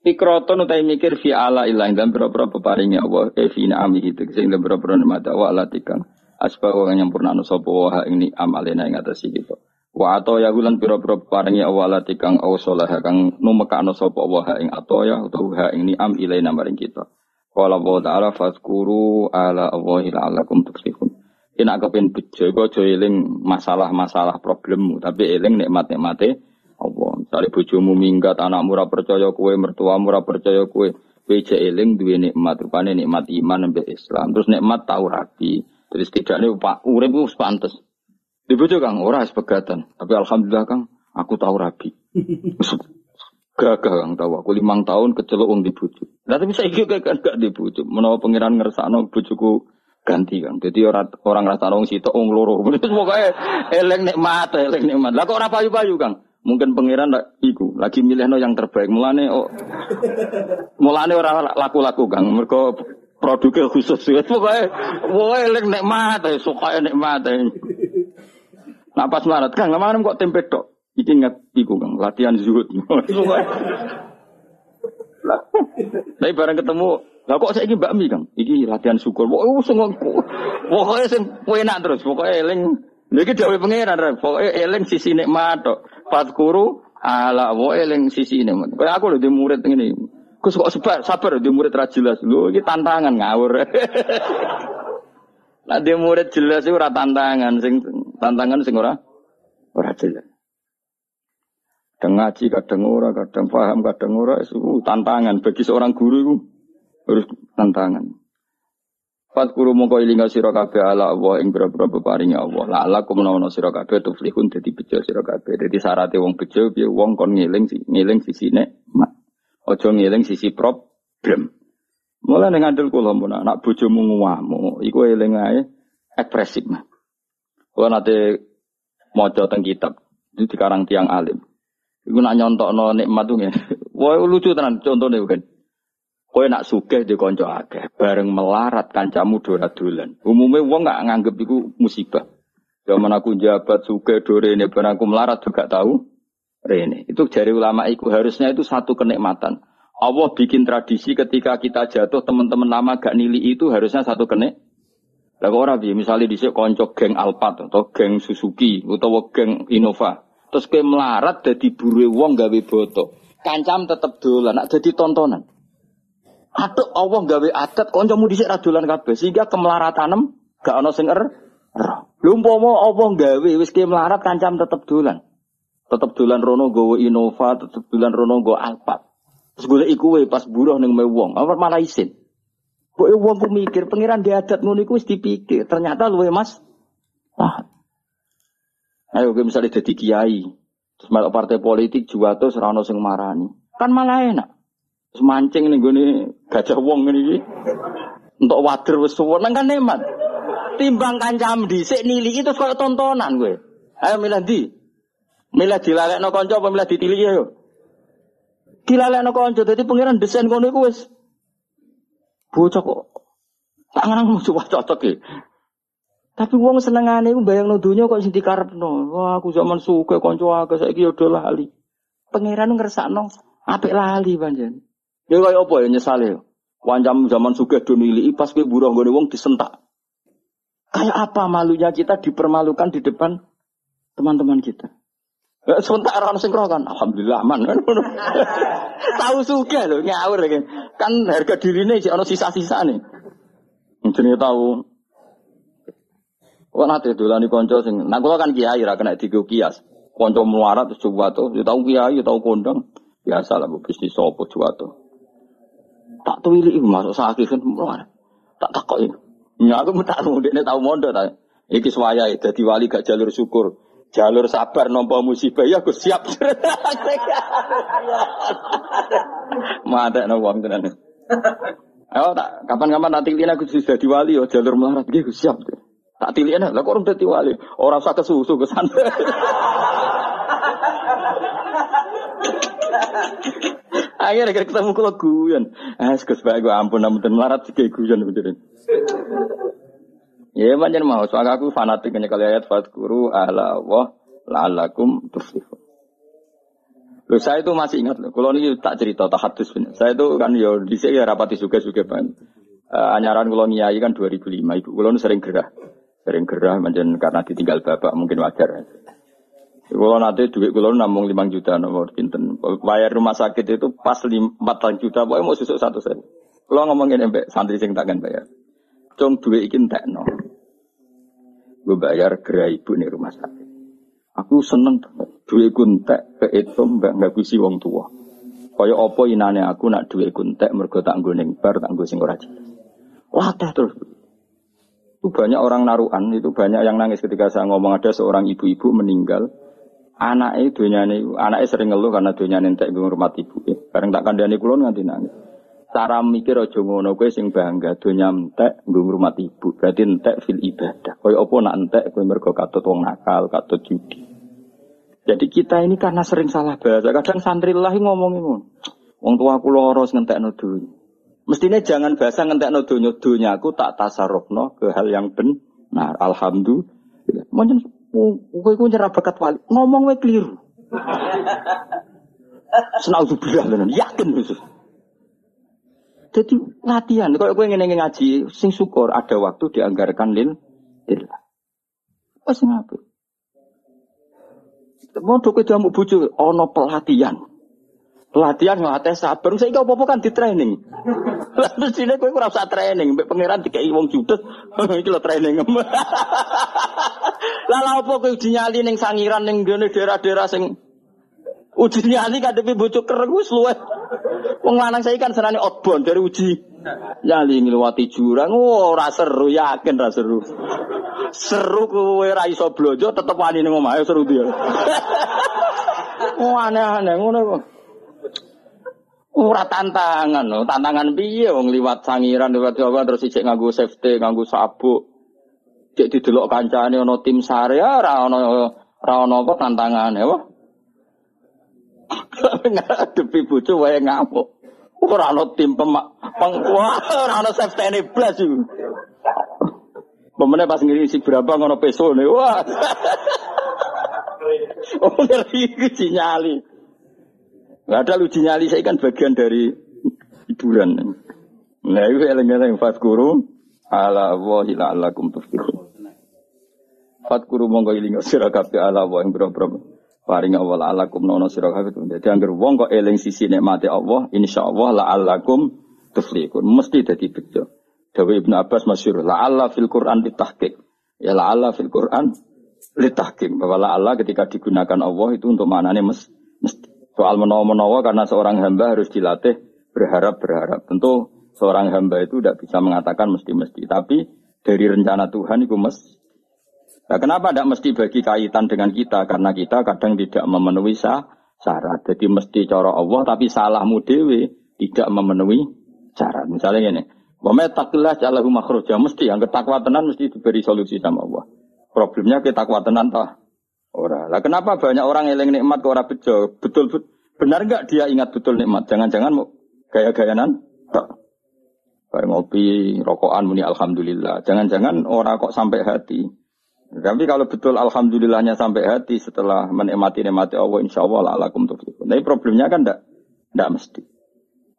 A: Fikroton utai mikir fi ala ilah dan berapa peparingnya Allah e fi na'ami itu sehingga berapa nikmat wa ala tikang asba wa nyampurna no sapa wa ini amalena ing atas gitu. Wa atau ya gulan pira-pira paringi awalati kang awsalah kang numekano sapa wa ing atau ya utawa ing ni'am ilaina maring kita. Qala wa ta'ala fazkuru ala Allahi la'allakum tuflihun. Ina kepen bejo kok aja eling masalah-masalah problemmu, tapi eling nikmat-nikmate Allah. Misalnya bojomu minggat, anakmu ora percaya kue, mertuamu ora percaya kue, kowe eling duwe nikmat, rupane nikmat iman sampai Islam. Terus nikmat tau rapi. Terus tidaknya pak urip wis pantes. Di bojo Kang ora sepegatan, tapi alhamdulillah Kang aku tahu rabi. Gagah kang tahu aku limang tahun kecelok wong di bojo. Lah tapi juga kan gak di bojo. Menawa pangeran ngersakno bojoku ganti kan. Jadi orang orang rasa wong sitok wong loro. Terus pokoke eleng nikmat, eleng nikmat. Lah kok ora payu-payu Kang? Mungkin pangeran tak iku lagi milihno yang terbaik. Mulane oh, mulane ora laku-laku Kang. Mergo produknya khusus. Pokoke pokoke eleng nikmat, suka nikmat. Nah pas marat Kang, lama kok tempe tok. Iki ingat iku Kang, latihan zuhud. Tapi bareng ketemu, lah kok saya ini Mbak Mi Kang? Iki latihan syukur. Wah, oh, semua pokoknya sing enak terus, pokoknya eling. Iki dawuh pangeran, pokoknya eling sisi nikmat tok. Fatkuru ala wa eling sisi nikmat. Kayak aku lho di murid ini. Gus kok sabar, sabar di murid ra jelas. Lho iki tantangan ngawur. Lah di murid jelas itu tantangan, sing tantangan sing ora ora jelas. Kadang ngaji, kadang ora, kadang paham, kadang ora. Itu tantangan bagi seorang guru itu harus tantangan. Fat guru mongko ilinga sira kabeh ala Allah ing boro-boro peparinge Allah. La ala kumenawa sira kabeh tuflihun dadi bejo sira kabeh. Dadi syaratnya wong bejo piye wong kon ngiling ngiling sisine. Aja ngiling sisi problem. Mulai ning andel kula mun anak bojomu nguwamu, iku eling ae ekspresif mah. Kula nate maca teng kitab itu dikarang tiang alim. Iku nak nyontokno nikmat tuh. Wah lucu tenan contohnya kan. Kowe nak sugih di konco akeh, bareng melarat kancamu dorat dolan. Umumnya wong nggak nganggep iku musibah. Zaman aku jabat sugih dore ini, bareng aku melarat juga tahu. Rene. Itu jari ulama iku harusnya itu satu kenikmatan. Allah bikin tradisi ketika kita jatuh teman-teman lama gak nili itu harusnya satu kenik. Lah orang bi misalnya di konco geng Alphard atau geng Suzuki atau geng Innova. Terus ke melarat jadi buru wong gawe boto. Kancam tetep dolan, nak jadi tontonan. Aduh Allah gawe adat kancamu dhisik ra dolan kabeh sehingga kemelaratanem gak ana sing er. Lha umpama Allah gawe wis ke melarat kancam tetep dolan. Tetep dolan rono gawe Innova, tetep dolan rono gawe Alphard. Terus golek iku pas buruh ning wong, apa malah isin. Kok wong mikir pangeran di adat ngono iku wis dipikir, ternyata luwe Mas. Wah, Ayo gue misalnya jadi kiai, terus melok partai politik juga tuh serano sing marani, kan malah enak. Terus mancing nih gue nih gajah wong ini, untuk wader wes nang kan nemat. Timbang kancam di sik nili itu kayak tontonan gue. Ayo milih di, milih dilalek no konco apa milih ditili ya yo. Dilalek no konco, jadi pangeran desain kono iku wes. Bocah kok tak ngarang coba cocok ya. Tapi wong senengane iku bayangno donya kok sing dikarepno. Wah, aku zaman suka kanca akeh saiki yo lali. Pangeran ngersakno apik lali panjen. Ya kaya apa ya nyesale. Wancam zaman suka do pas kowe buruh gone wong disentak. Kayak apa malunya kita dipermalukan di depan teman-teman kita. Sebentar orang sing kan, alhamdulillah aman. Tahu suka loh ngawur kan harga dirine sih ono sisa-sisa nih. Jenenge tahu Kok nate dolani konco sing, nah kula kan kiai ra kena digo kias. Konco muarat terus tuh, ya tau kiai, ya tau kondang. Biasa lah bisnis coba tuh. Tak tuwili masuk sakit kan muarat. Tak takoi. Ya aku tak ini tau mondo ta. Iki swaya dadi wali gak jalur syukur. Jalur sabar nompo musibah ya aku siap. Mate no wong tenan. Ayo tak kapan-kapan nanti lina aku sudah diwali yo jalur melarat iki siap. Tak tilian lah kok orang dadi wali. Orang usah kesusu ke sana. Akhirnya ketemu kalau guyon. Ah, sekus baik gue ampun namun melarat sih guyon betul. Ya manjan mau soal aku fanatik hanya kali ayat fatkuru ala Allah la'alakum tuflihun. Loh, saya itu masih ingat loh. Kalau ini tak cerita, tak hadus. Saya itu kan yo di sini ya rapati juga juga ban. Uh, anyaran kalau ngiyai kan 2005. Ibu kalau sering gerah. Sering gerah macam karena ditinggal bapak mungkin wajar. Kalau nanti duit kalau namung lima juta nomor pinten. Bayar rumah sakit itu pas empat juta, pokoknya mau susuk satu sen. Kalau ngomongin embek santri sing takkan bayar. Cung ikin tak no. Gue bayar gerah ibu nih rumah sakit. Aku seneng duit kuntek ke itu mbak nggak kusi wong tua. Kaya opo inane aku nak duit kuntek mergo tak nggo ning bar tak nggo sing ora. Wah terus. Itu banyak orang naruhan, itu banyak yang nangis ketika saya ngomong ada seorang ibu-ibu meninggal Anake donyane anake sering ngeluh karena donyane entek ngurmat ibu. Bareng tak kandhani kula nganti nangis. Cara mikir aja ngono kowe sing bangga donya entek nggo ngurmat ibu. Berarti entek fil ibadah. Kaya apa nak entek kowe mergo katut wong nakal, katut judi. Jadi kita ini karena sering salah bahasa. Kadang santri lah ngomongin ngono. Wong tua aku loros ngentekno dunya. Mestinya jangan bahasa ngentekno dunya dunya aku tak tasarrufno ke hal yang benar. Alhamdulillah. Mungkin kowe ku nyerah bakat wali. Ngomong wae keliru. Senaudzubillah tenan. Yakin khusus. Jadi latihan, kalau gue ingin ngaji, sing syukur ada waktu dianggarkan lil. Wes ngapain? Mau kowe jamu bojo ana pelatihan. Pelatihan ngelatih sabar. Saya apa-apa kan di training. Mestine kowe ora usah training, mbek pangeran dikai wong judes. Iki lho training. Lah lha apa kowe dinyali ning sangiran ngene daerah-daerah sing uji nyali kadepi bojo kereng wis luwih. Wong lanang saya kan senane outbound dari uji nyali ngliwati jurang. Oh, ora seru, yakin ora seru. Seru kowe ora iso blojo tetep wani ning omahe seru dia. Oh aneh-aneh ngono kok. Ora tantangan tantangan piye wong liwat sangiran liwat Jawa terus ijek nganggo safety, nganggo sabuk. Cek didelok kancane ana tim sare ora ana ora ana apa tantangane wah. Ngadepi bojo wae ngamuk. Ora ana tim pemak pengkuah, ora ana safety ne blas iku. Pemene pas ngisi berapa ngono peso nih, wah. oh ngeri nyali. Gak ada uji nyali saya kan bagian dari hiburan. Nah itu eleng-eleng fatkuru ala wahi la'allakum tuflihun. Fatkuru monggo iling sira kabeh ala ing boro paring Allah alakum nono sira kabeh. Dadi anggere wong kok eling sisi nikmate Allah, insyaallah la'allakum tuflihun. Mesti dadi bejo. Dawe Ibnu Abbas masyhur, Allah fil Quran ditahqiq. Ya Allah fil Quran litahkim bahwa Allah ketika digunakan Allah itu untuk maknanya mes, mesti. Soal menawa-menawa karena seorang hamba harus dilatih berharap-berharap. Tentu seorang hamba itu tidak bisa mengatakan mesti-mesti. Tapi dari rencana Tuhan itu mes. Nah, kenapa tidak mesti bagi kaitan dengan kita? Karena kita kadang tidak memenuhi syarat. Jadi mesti cara Allah tapi salahmu dewe tidak memenuhi syarat. Misalnya ini, Wa taqilah ja'alahu makhraja mesti yang ketakwa tenan mesti diberi solusi sama Allah. Problemnya kita tenan toh ora. Lah kenapa banyak orang eling nikmat kok ora bejo? Betul, betul benar enggak dia ingat betul nikmat? Jangan-jangan mau gaya-gayanan? Tak. Kayak ngopi, rokokan muni alhamdulillah. Jangan-jangan orang kok sampai hati. Tapi kalau betul alhamdulillahnya sampai hati setelah menikmati nikmati Allah insya Allah alakum tuflihun. Tapi problemnya kan enggak, enggak mesti.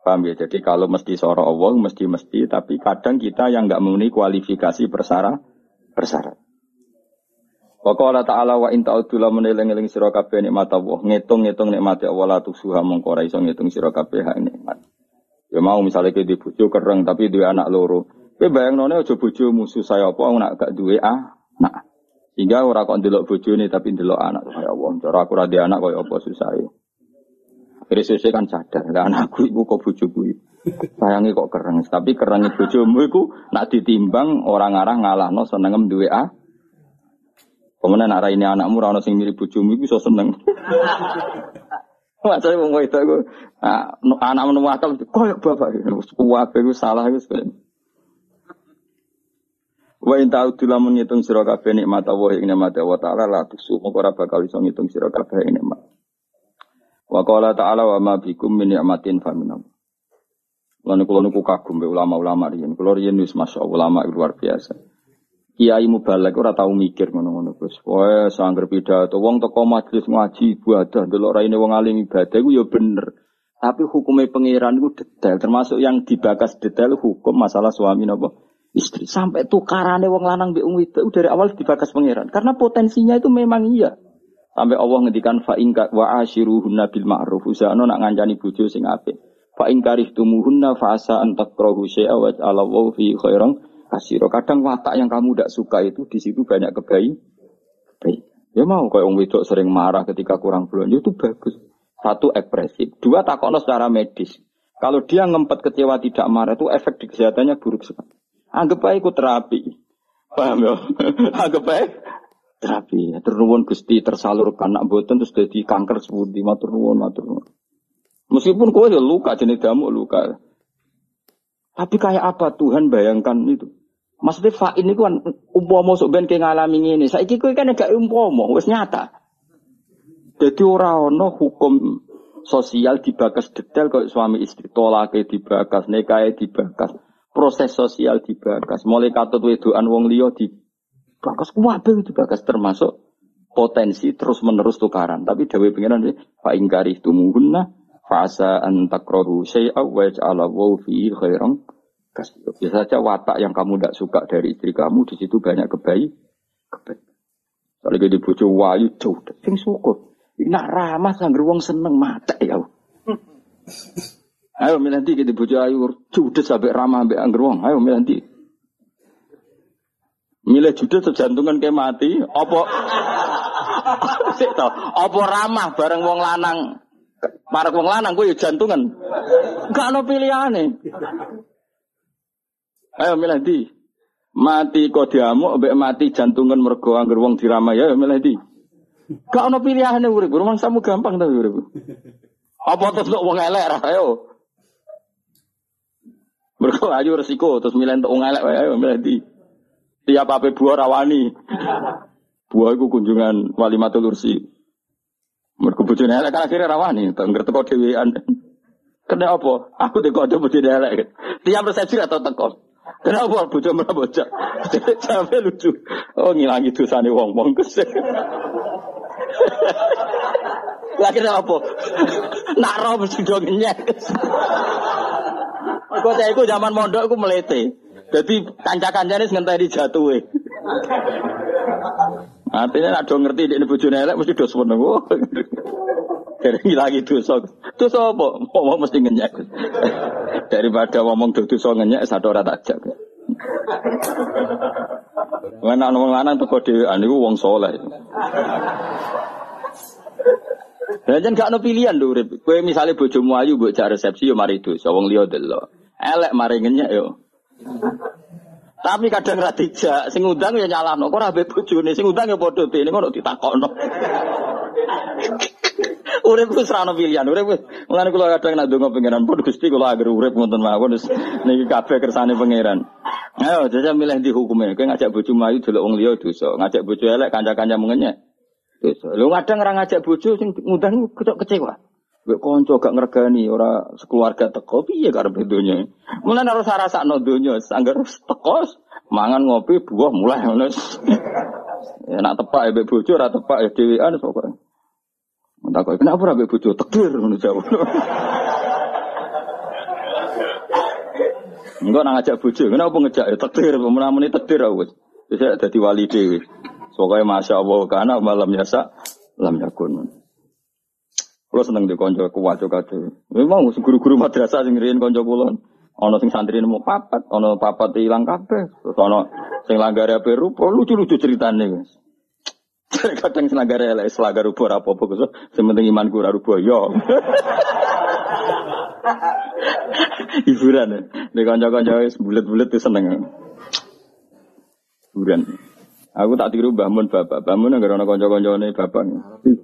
A: Paham ya? Jadi kalau mesti seorang Allah, mesti-mesti, tapi kadang kita yang nggak memenuhi kualifikasi bersara, bersara. Wa ta'ala wa in ta'udu la meneling-eling sira kabeh nikmat Allah, ngitung-ngitung nikmat Allah la tusuha mongko ora iso ngitung sira kabeh hak nikmat. Ya mau misalnya ke di kereng tapi duwe anak loro. Kowe bayangnone aja bojo musuh saya apa nak gak duwe anak. Sehingga ora kok ndelok bojone tapi ndelok anak. Ya Allah, cara aku ra anak kaya apa susah ya. Akhirnya kan sadar, lah anakku ibu kok bojoku Sayangi kok kereng, tapi kerengnya bojomu iku nak ditimbang orang arah ngalahno senengem duwe a. Kemudian nak ini anakmu rano sing mirip bojomu iku iso seneng. Masa wong itu aku anak menemu akal koyok bapak kuat aku salah wis Wa in ta'udu lamun ngitung sira kabeh nikmat Allah ing nikmat Allah taala la tusu moko ora bakal iso ngitung sira kabeh nikmat. Wa qala ta'ala wa ma bikum min ni'matin fa minam. Lan kula niku kagum be ulama-ulama riyen. Kula riyen wis masyaallah ulama luar biasa. Kiai mubalek ora tau mikir ngono-ngono Gus. Wae sangger pidato wong teko majelis ngaji ibadah delok raine wong alim ibadah iku ya bener. Tapi hukumnya pangeran itu detail, termasuk yang dibakas detail hukum masalah suami nopo istri. Sampai tukarannya wong lanang be itu dari awal dibakas pangeran. Karena potensinya itu memang iya. Sampai Allah ngendikan fa ingka wa ashiruhunna bil ma'ruf. Usahano nak ngancani bojo sing apik. Fa in karihtumuhunna fa asa an takrahu syai'a wa Allahu fi khairan kasiro. Kadang watak yang kamu tidak suka itu di situ banyak kebaik. Baik. Ya mau kayak orang wedok sering marah ketika kurang bulan itu bagus. Satu ekspresif, dua takono secara medis. Kalau dia ngempet kecewa tidak marah itu efek di kesehatannya buruk sekali. Anggap baik ikut terapi. Paham ya? Anggap baik terapi. Terus Gusti tersalurkan nak boten terus dadi kanker sepundi matur nuwun matur nuwun. Meskipun kowe ya luka jenis damu luka. Tapi kayak apa Tuhan bayangkan itu? Maksudnya fa ini kan umpama sok ben ngalami ini. Saiki kowe kan gak umpama, wis nyata. Jadi orang ono hukum sosial dibakas detail kok suami istri tolake dibakas, nekae dibakas, proses sosial dibakas, mulai katut wedoan wong liya dibakas, kabeh dibakas termasuk potensi terus menerus tukaran. Tapi dewe pengiran fa ingkari tumuhunna fasa antakrohu syai'a wa ja'ala fi khairan kasih. Bisa saja watak yang kamu tidak suka dari istri kamu di situ banyak kebaik, kebaik. Soalnya di bojo wayu jauh, sing syukur. Nak ramah sangger wong seneng mata ya. Ayo nanti kita bojo ayu judes sampai ramah sampai angger wong. Ayo nanti. Milih judes sejantungan kayak mati, apa to, apa ramah bareng wong lanang Para wong lanang gue ya jantungan. Gak ada pilihane. Ayo milih di. Mati kok diamuk, mati jantungan mergo angger wong diramai ya milih di. Gak ono pilihane urip, rumah samu gampang ta urip. Apa terus wong elek ayo. Mergo ayo resiko terus milih untuk wong elek ayo milih di. Tiap apa buah rawani. Buah iku kunjungan wali matul ursi. Mergo elek kan akhirnya rawani, tengger teko dhewean. Kena apa? Aku dekode bojone elek. Tiap resepsi atau teko. Kenapa bocah merah bocah? Sampai lucu. Oh ngilangi dosane wong-wong kesel. Lagi apa? Nak roh mesti do. Kok saya iku zaman mondok aku melete. Jadi kanca-kancane ngenteni jatuhe. Artinya nak do ngerti di bojone elek mesti do seneng. Dari lagi dosa. Dosa apa? Ngomong mesti ngenyek. Daripada ngomong dosa ngenyek satu ora tak jak. Mana wong lanang teko dhewean niku wong saleh. Dan jan gak ono pilihan lho urip. Kowe misale bojomu ayu mbok jak resepsi yo mari dosa wong liya delok. Elek mari ngenyek yo. Tapi kadang ra dijak, sing undang ya nyalahno. Kok ora mbek bojone, sing undang ya padha dene ngono ditakokno. urip ku serana pilihan, urip ku. Mulane kula kadang nak donga pangeran pun Gusti kula agar urip wonten mawon wis niki kabeh kersane pangeran. Ayo jajal milih di hukumnya. Kowe ngajak bojo mayu delok wong liya dosa, ngajak bojo elek kanca-kanca mengenyek. Dosa. Lu kadang ora ngajak bojo sing ngundang kecok kecewa. Gue konco gak ngergani ora sekeluarga teko piye karep donya. Mulane harus rasakno donya, sanggar teko mangan ngopi buah mulai ngono. Ya nak tepak ya bojo ora tepak ya dhewean pokoke. Tak kok kenapa ora bojo tekir ngono jawab. Enggak nang ngajak bojo, kenapa ngejak ya tekir, menamuni tekir aku. Bisa dadi wali dhewe. Pokoknya masya Allah karena malam biasa lam yakun. Kalau seneng di konco kuat juga tuh. Memang guru-guru madrasah sing riyen konco kulon. Ono sing santri nemu papat, ono papat hilang kabeh. Terus ono sing langgare ape rupa lucu-lucu ceritane, Guys. Kadang senagara elek selagar ora apa-apa Gus. Sementing iman ora rupa yo. Hiburan ya. Di kanca-kanca wis bulet-bulet seneng. Hiburan. Aku tak tiru bangun bapak. Bangun agar ana kanca-kancane bapak.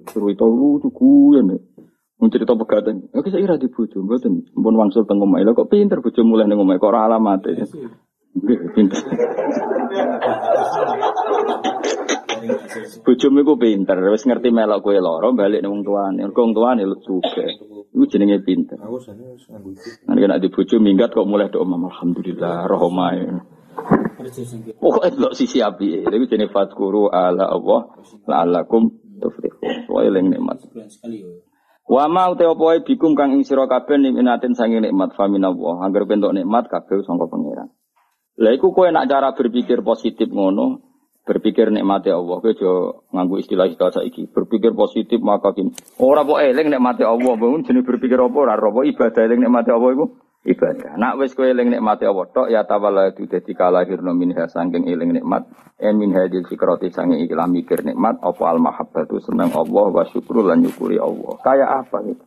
A: Seru itu lucu ya. Mun cerita pegatan. Oke saya kira di bojo mboten. Mpun wangsul teng omah. Lha kok pinter bojo mulai ning omah kok ora alamate. Nggih, pinter. Bojomu iku pinter, wis ngerti melok kowe lara balik ning wong tuane. Mergo wong tuane lu suge. Iku jenenge pinter. Nek nek di bojo minggat kok mulai doa alhamdulillah rohmae. Pokoknya delok sisi api, itu jenis fatkuru ala Allah, la'alakum tuflihun. Soalnya yang nikmat. Wa ma wae bikum kang ing sira kabeh nikmatin sange nikmat faminallah. Angger bentuk nikmat kabeh sangka pangeran. Lah iku kowe nak cara berpikir positif ngono, berpikir nikmati Allah kowe aja nganggo istilah istilah saiki berpikir positif maka kini ora kok eling nikmati Allah bangun jenis berpikir apa ora apa ibadah eling nikmati Allah iku ibadah. Nak wis kowe eling nikmati Allah tok ya tawala itu dadi kalahirno minha saking eling nikmat. En min hadil fikrati sange ikilah mikir nikmat apa al mahabbatu seneng Allah wa syukur lan nyukuri Allah. Kaya apa gitu?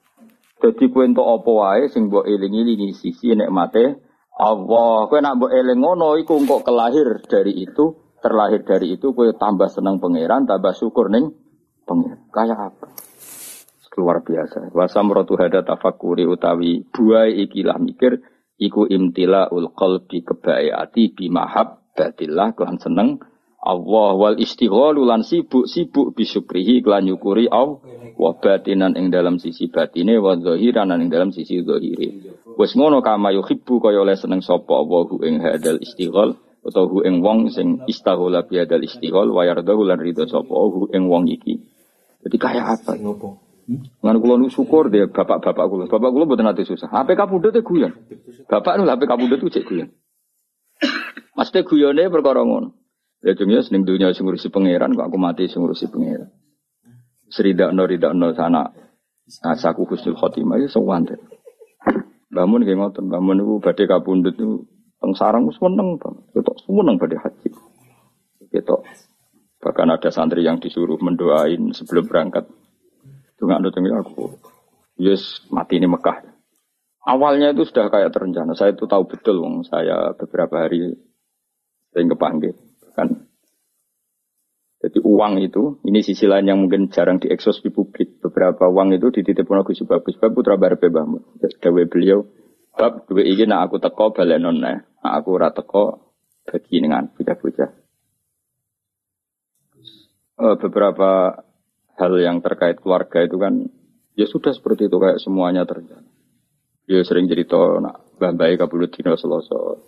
A: Jadi kowe entuk apa wae sing mbok eling-elingi sisi nikmate Allah. Kowe nak mbok eling ngono iku engko kelahir dari itu terlahir dari itu kowe tambah senang pangeran, tambah syukur ning pangeran. Kayak apa? Luar biasa. Wasamratu hada tafakuri utawi buai ikilah mikir iku imtila ul qalbi kebaikati bimahabbatillah kelan seneng Allah wal istighalu lan sibuk sibuk bisukrihi kelan nyukuri Allah wa batinan ing dalam sisi batine wa zahiran ing dalam sisi zahire. Wis ngono kama yuhibbu kaya oleh seneng sapa Allahu ing hadal istighal utawa hu ing wong sing istaghala bi hadal istighal wa yardahu lan ridho sapa hu ing wong iki. Jadi kayak apa? Ngopo? Ngan kula nu syukur dia bapak-bapak kula. Bapak kula mboten ate susah. HP kapundhut e guyon. Bapak nu HP kapundhut cek guyon. Maksudnya guyone perkara ngono. Ya dunia seneng dunia sing ngurusi pangeran kok aku mati sing ngurusi pangeran. Seridakno ridakno sana asaku husnul khotimah ya sowan Bangun nggih ngoten, bangun niku badhe kapundhut niku teng sarang wis meneng banget. Ketok seneng badhe haji. Ketok bahkan ada santri yang disuruh mendoain sebelum berangkat. Anda tunggu aku. Yes, mati ini Mekah. Awalnya itu sudah kayak terencana. Saya itu tahu betul, wong saya beberapa hari sering kepanggil. Kan jadi uang itu, ini sisi lain yang mungkin jarang diekspos di publik. Beberapa uang itu dititipkan Gus Bagus Bab putra Barbe Bahmu. Dawe beliau, bab dua ini nak aku teko balenon nah aku ora teko bagi dengan bocah-bocah. Uh, beberapa hal yang terkait keluarga itu kan ya sudah seperti itu kayak semuanya terjadi. Dia sering cerita nak bambai kabulut dino seloso.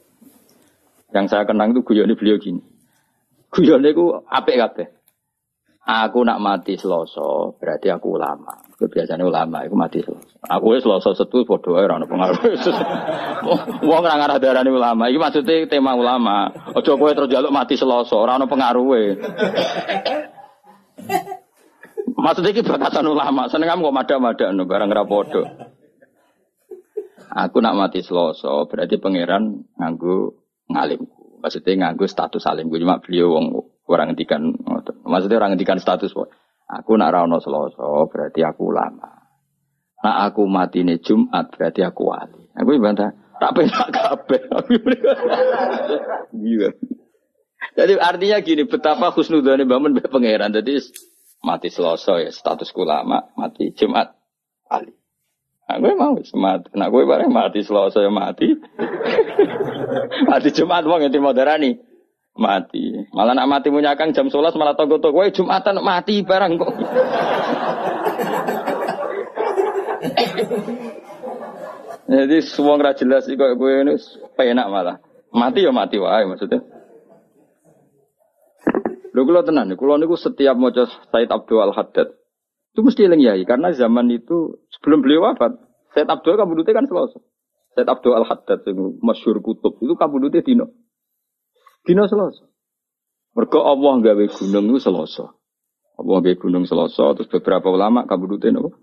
A: Yang saya kenang itu guyon beliau gini. Guyone ku apik kabeh. Aku nak mati seloso, berarti aku ulama. Biasanya ulama aku mati seloso. Aku seloso setu padha ora ono pengaruh. Wong ora ngarah darani ulama. Iki maksudnya tema ulama. Aja kowe terus mati seloso, ora ono pengaruhe. Maksudnya iki batasan ulama. Seneng kamu kok mada-mada no barang ra padha. Aku nak mati seloso, berarti pangeran nganggo ngalimku. Maksudnya nganggu status salim. Gue cuma beliau wong orang ngendikan. Maksudnya orang ngendikan status. Aku nak rano seloso berarti aku lama. Nak aku mati nih Jumat berarti aku wali. Aku bantah. Tak penak kabeh. Iya. Jadi artinya gini, betapa khusnudane bangun be pangeran. Jadi mati seloso ya status lama, mati Jumat wali. Nah, gue mau semat. Nah, gue bareng mati selalu saya mati. mati Jumat wong yang moderani. Mati. Malah nak mati punya kang jam 11 malah toko toko gue Jumatan mati barang kok. Jadi semua nggak jelas sih kok gue ini penak malah. Mati ya mati wae maksudnya. Lho kula tenan, kula niku setiap maca Said Abdul Al Haddad itu mesti eling yai karena zaman itu sebelum beliau wafat, Said Abdul kabudute kan Selasa. Said Abdul Al Haddad yang masyhur kutub itu kabudute dino. Dino Selasa. Mergo Allah gawe gunung itu Selasa. Allah gawe gunung Selasa terus beberapa ulama kabudute nopo?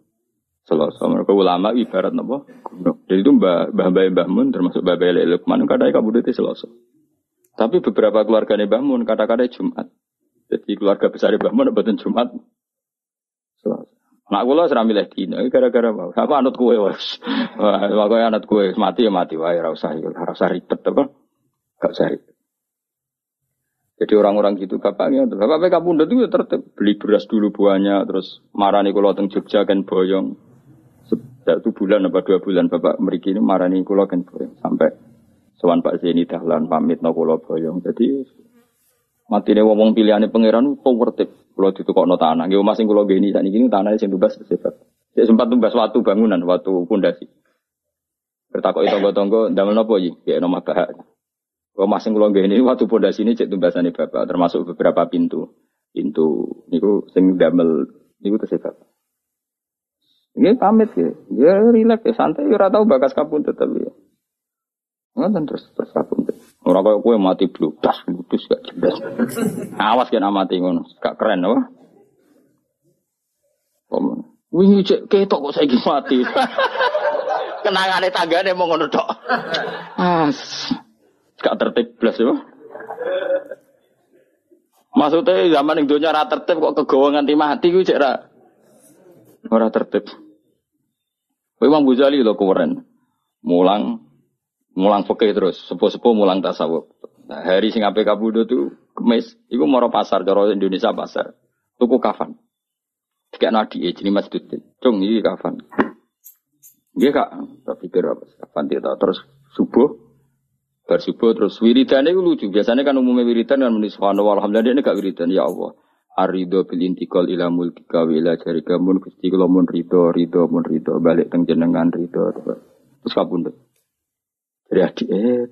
A: Selasa. Mergo ulama ibarat nopo? Gunung. Jadi itu Mbah Mbah Mbah Mun termasuk Mbah Mbah Lukman kadang kabudute Selasa. Tapi beberapa keluarga Mbah Mun kata-kata Jumat. Jadi keluarga besar Mbah Mun betul Jumat Nak kula ora milih dina gara-gara mau. Aku anut kowe wis. Wah, kowe anut kowe mati ya mati wae ora usah ora usah ribet apa. Gak usah ribet. Jadi orang-orang gitu bapaknya, bapak PK Bunda itu ya tertib beli beras dulu buahnya, terus marani kulo teng Jogja kan boyong. Satu bulan apa dua bulan bapak meriki ini marani kulo kan boyong sampai Sowan Pak Zeni dahlan pamit no kulo boyong. Jadi mati nih wong pilihannya pangeran itu tertib. Kalau ditukokno tanah, nggih omah kula geni sakniki niku tanah sing tumbas sebab. Saya sempat tumbas waktu bangunan, waktu pondasi. Bertakok tonggo-tonggo ndamel napa iki? Ya nomah bahak. Omah sing kula geni waktu pondasi ini cek tumbasane Bapak, termasuk beberapa pintu. Pintu niku sing damel niku tersebab. Ini pamit ya, ya rileks ya santai, ya tau bakas kapun tapi ya. Ngoten terus terus kapun. Orang kaya kue mati bludas, bludas gak jelas. Awas kena mati ngono, gak keren apa? Wingi cek ketok kok saiki mati. Kenangane tanggane mau ngono tok. As. Gak tertib blas ya. Maksudnya zaman yang dunia tertib kok kegawa nganti mati gue cek ra. Ora tertib. Imam Ghazali lo keren. Mulang mulang fakih terus, sepuh-sepuh mulang tasawuf. Nah, hari sing ape kabudo tuh kemis, iku moro pasar cara Indonesia pasar. Tuku kafan. Tiga nadi jadi Mas Dudin. Cung iki kafan. Nggih Kak, tak pikir apa kafan dia terus subuh bar subuh terus wiridan itu lucu. Biasanya kan umumnya wiridan kan menulis subhanallah alhamdulillah ini gak wiridan ya Allah. Arido bil intikal ila mulkika wa ila jarika mun gusti kula mun rido rido mun rido balik teng jenengan rido terus kabundut. Jadi adik eh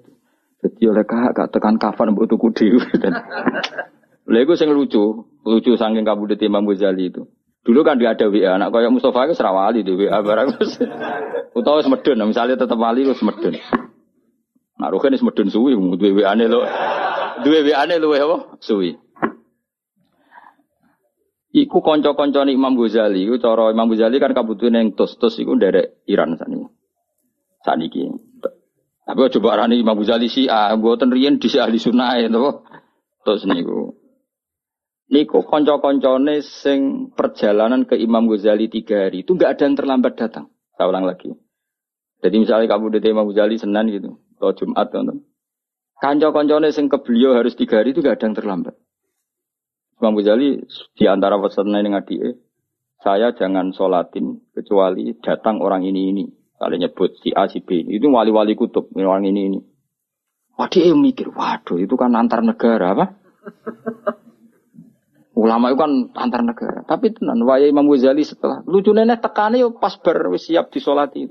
A: jadi oleh kak gak tekan kafan mbok tuku dhewe. Lha iku sing lucu, lucu saking kabudut Imam Ghazali itu. Dulu kan dia ada WA, anak kayak Mustafa itu serawali di WA barang. Utawa semedun, misalnya tetap wali itu semedun. Nah, Ruhin ini semedun suwi, dua WA ane lo, dua WA ane lo apa? Suwi. Iku konco-konco Imam Ghazali, iku cara Imam Ghazali kan kabutuhan yang tos-tos iku dari Iran sani. Saniki. Tapi coba arani Imam Ghazali sih, ah, buatan rian di ahli sunnah itu. Terus niku. Niku konco-koncone sing perjalanan ke Imam Ghazali tiga hari itu nggak ada yang terlambat datang. Saya ulang lagi. Jadi misalnya kamu di Imam Ghazali Senin gitu, atau Jumat kan. Konco-koncone sing ke beliau harus tiga hari itu nggak ada yang terlambat. Imam Ghazali di antara pesan yang adik, saya jangan sholatin kecuali datang orang ini ini. Kalau nyebut si A si B itu wali-wali kutub orang ini ini. Waduh, mikir, waduh itu kan antar negara apa? Ulama itu kan antar negara. Tapi tenan waya Imam Ghazali setelah lucu nenek tekane yo pas ber siap disolati.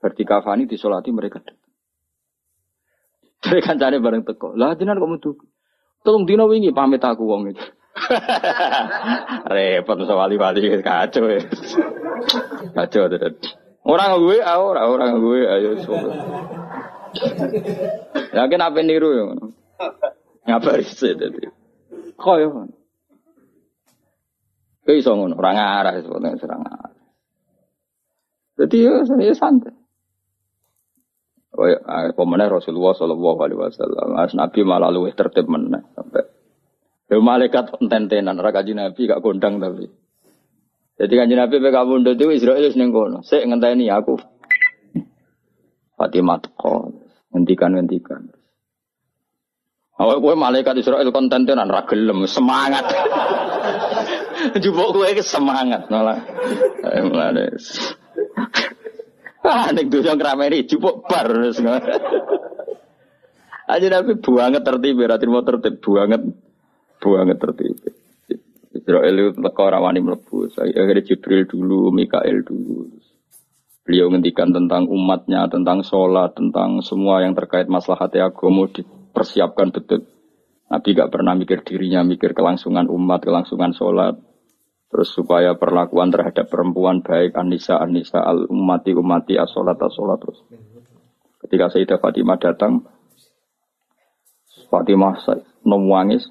A: Berarti kafani disolati mereka. Jadi cari bareng teko. Lah jenengan kok metu. Tolong dino wingi pamit aku wong itu. Repot masa wali-wali kacau ya. Kacau tenan. Orang gue, ah, orang orang gue, ayo sobat. Yakin apa niru ya? Ngapa sih tadi? Kok ya? Kau iso ngono, ora ngarah sebetulnya serang ngarah. Jadi ya saya santai. Oh ya, pemenang Rasulullah Shallallahu Alaihi Wasallam, As Nabi malah luwih tertib meneh sampai. Ya malaikat enten-tenan, ora kaji Nabi gak kondang tapi. Jadi kanji Nabi PK Bunda itu Israel seneng kono. Saya ngenteni aku. Fatimah teko, ngentikan ngentikan. Awak gue malaikat Israel konten tenan ra gelem semangat. Jupuk gue semangat malah. Mulane. Ah nek dosa ngrameni jupuk bar. Aja tapi buanget tertib, ra mau tertib buanget. Buanget tertib. Israel itu teko ora wani mlebu. Akhirnya Jibril dulu, Mikael dulu. Beliau ngendikan tentang umatnya, tentang sholat, tentang semua yang terkait masalah hati agama dipersiapkan betul. Nabi gak pernah mikir dirinya, mikir kelangsungan umat, kelangsungan sholat. Terus supaya perlakuan terhadap perempuan baik Anissa Anissa al umati umati asolat asolat terus. Ketika Sayyidah Fatimah datang, Fatimah nomwangis,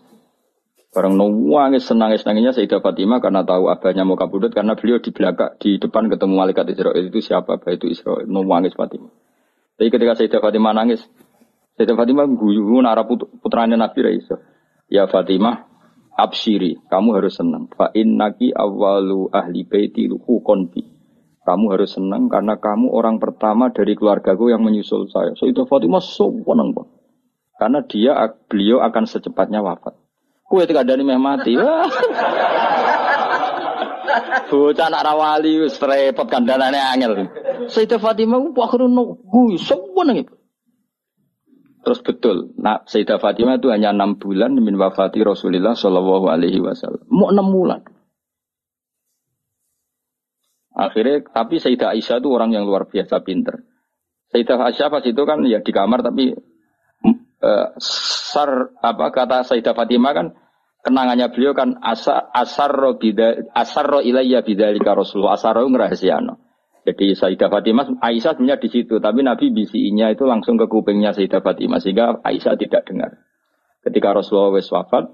A: bareng nomwangis senangis nangisnya Sayyidah Fatimah karena tahu abahnya mau kabudut karena beliau di belakang di depan ketemu malaikat Israel itu siapa abah itu Israel nomwangis Fatimah. Tapi ketika Sayyidah Fatimah nangis, Sayyidah Fatimah guyu nara putranya Nabi Raisa. Ya Fatimah, absiri, kamu harus senang. Fa innaki awalu ahli baiti konbi. Kamu harus senang karena kamu orang pertama dari keluargaku yang menyusul saya. So itu Fatimah so senang bang. Karena dia beliau akan secepatnya wafat. Kue tidak ada meh mati. Bocah anak rawali wis repot kandhanane angel. Sayyidah Fatimah ku akhirnya nunggu seneng itu. Terus betul, nah Sayyidah Fatimah itu hanya enam bulan min wafati Rasulullah Shallallahu Alaihi Wasallam. Mau enam bulan. Akhirnya, tapi Sayyidah Aisyah itu orang yang luar biasa pinter. Sayyidah Aisyah pas itu kan ya di kamar tapi uh, sar apa kata Sayyidah Fatimah kan kenangannya beliau kan asar asar bida asar ilayya bidalika Rasulullah asar ngerahasiano. Jadi Sayyidah Fatimah, Aisyah sebenarnya di situ, tapi Nabi bisinya itu langsung ke kupingnya Sayyidah Fatimah sehingga Aisyah tidak dengar. Ketika Rasulullah wis wafat,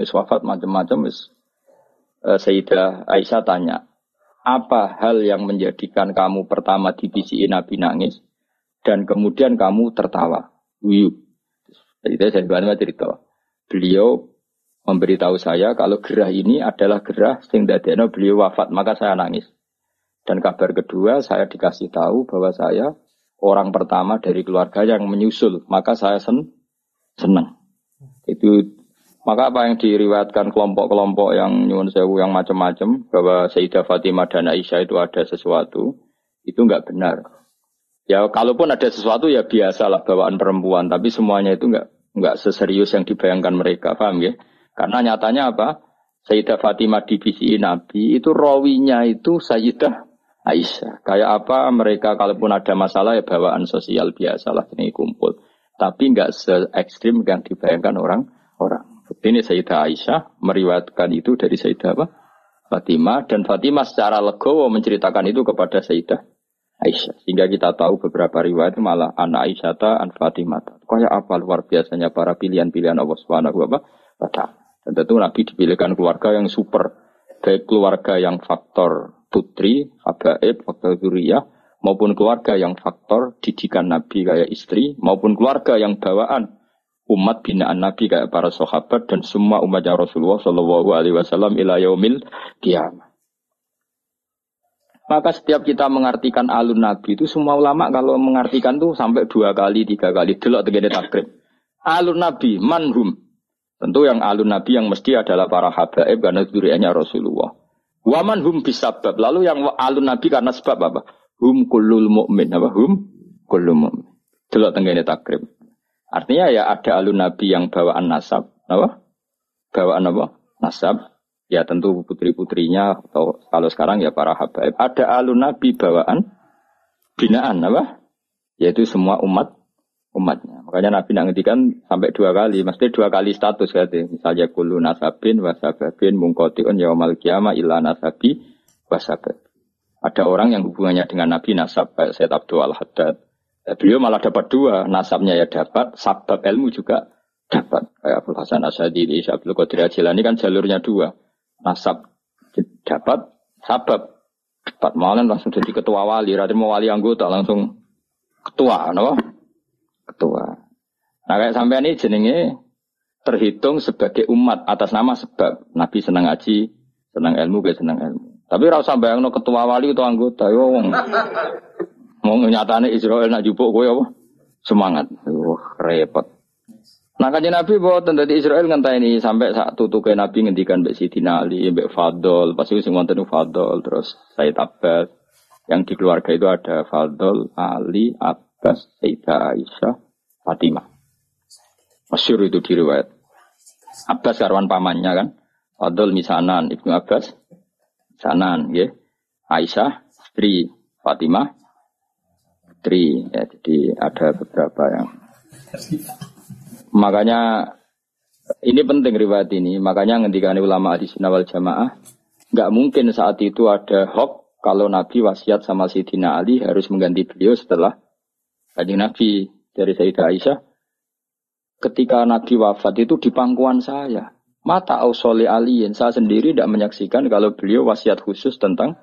A: wis wafat macam-macam wis uh, Sayyidah Aisyah tanya, apa hal yang menjadikan kamu pertama dibisiin Nabi nangis dan kemudian kamu tertawa? Wiyu. Jadi saya Fatimah cerita, beliau memberitahu saya kalau gerah ini adalah gerah sehingga beliau wafat, maka saya nangis. Dan kabar kedua, saya dikasih tahu bahwa saya orang pertama dari keluarga yang menyusul. Maka saya sen senang. Itu Maka apa yang diriwayatkan kelompok-kelompok yang nyuwun sewu yang macam-macam bahwa Sayyidah Fatimah dan Aisyah itu ada sesuatu, itu nggak benar. Ya kalaupun ada sesuatu ya biasalah bawaan perempuan, tapi semuanya itu nggak nggak seserius yang dibayangkan mereka, paham ya? Karena nyatanya apa? Sayyidah Fatimah divisi Nabi itu rawinya itu Sayyidah Aisyah. Kayak apa mereka kalaupun ada masalah ya bawaan sosial biasalah ini kumpul. Tapi nggak se ekstrim yang dibayangkan orang-orang. Ini Sayyidah Aisyah meriwayatkan itu dari Sayyidah apa? Fatimah dan Fatimah secara legowo menceritakan itu kepada Sayyidah Aisyah. Sehingga kita tahu beberapa riwayat malah anak Aisyah an Fatimah. Kayak apa luar biasanya para pilihan-pilihan Allah Subhanahu wa taala. Dan tentu Nabi dipilihkan keluarga yang super. Baik keluarga yang faktor putri, habaib, faktor zuriyah, maupun keluarga yang faktor didikan Nabi kayak istri, maupun keluarga yang bawaan umat binaan Nabi kayak para sahabat dan semua umatnya Rasulullah Shallallahu Alaihi Wasallam ila yaumil kiamah. Maka setiap kita mengartikan alun Nabi itu semua ulama kalau mengartikan tuh sampai dua kali, tiga kali. Delok tegene takrib. Alun Nabi, manhum. Tentu yang alun Nabi yang mesti adalah para habaib karena duriannya Rasulullah. Waman hum bisabab. Lalu yang alun Nabi karena sebab apa? Hum kullul mu'min. Apa? Hum kullul mu'min. Delok tegene takrib. Artinya ya ada alun Nabi yang bawaan nasab. Apa? Bawaan apa? Nasab ya tentu putri-putrinya atau kalau sekarang ya para habaib. Ada alun nabi bawaan binaan apa? Yaitu semua umat umatnya. Makanya Nabi nak ngedikan sampai dua kali, mesti dua kali status gitu. Misalnya kulu nasabin wasababin mungkotiun yaumal kiamah illa nasabi wasabab. Ada orang yang hubungannya dengan Nabi nasab kayak Said Abdul Al Haddad. Ya, beliau malah dapat dua, nasabnya ya dapat, sabab ilmu juga dapat. Kayak Abdul Hasan Asadili, Abdul Qadir Ajilani kan jalurnya dua nasab dapat sabab dapat. Malam langsung jadi ketua wali. Radhi mau wali anggota langsung ketua no? ketua. Nah kayak sampai ini jenenge terhitung sebagai umat atas nama sebab. Nabi senang ngaji senang ilmu gak senang ilmu. Tapi rasa bayang no ketua wali itu anggota yo wong. Mau nyatane Israel nak jupuk gue apa? Semangat. Uh, repot Nah kan Nabi bahwa tentang Israel ngentah ini sampai saat tutuke Nabi ngendikan Mbak Sidina Ali, Mbak Fadol, pasti sing wonten Fadol, terus Said Abbas. Yang di keluarga itu ada Fadol, Ali, Abbas, Sayyidah Aisyah, Fatimah. Masyur itu diriwayat. Abbas karwan pamannya kan. Fadol misanan, Ibnu Abbas. Misanan, ya. Aisyah, istri Fatimah, istri. Ya, jadi ada beberapa yang Makanya ini penting riwayat ini. Makanya ngendikan ulama di wal jamaah, nggak mungkin saat itu ada hoax kalau Nabi wasiat sama Sayyidina Ali harus mengganti beliau setelah kajian Nabi dari Sayyidah Aisyah. Ketika Nabi wafat itu di pangkuan saya. Mata ausoli aliin saya sendiri tidak menyaksikan kalau beliau wasiat khusus tentang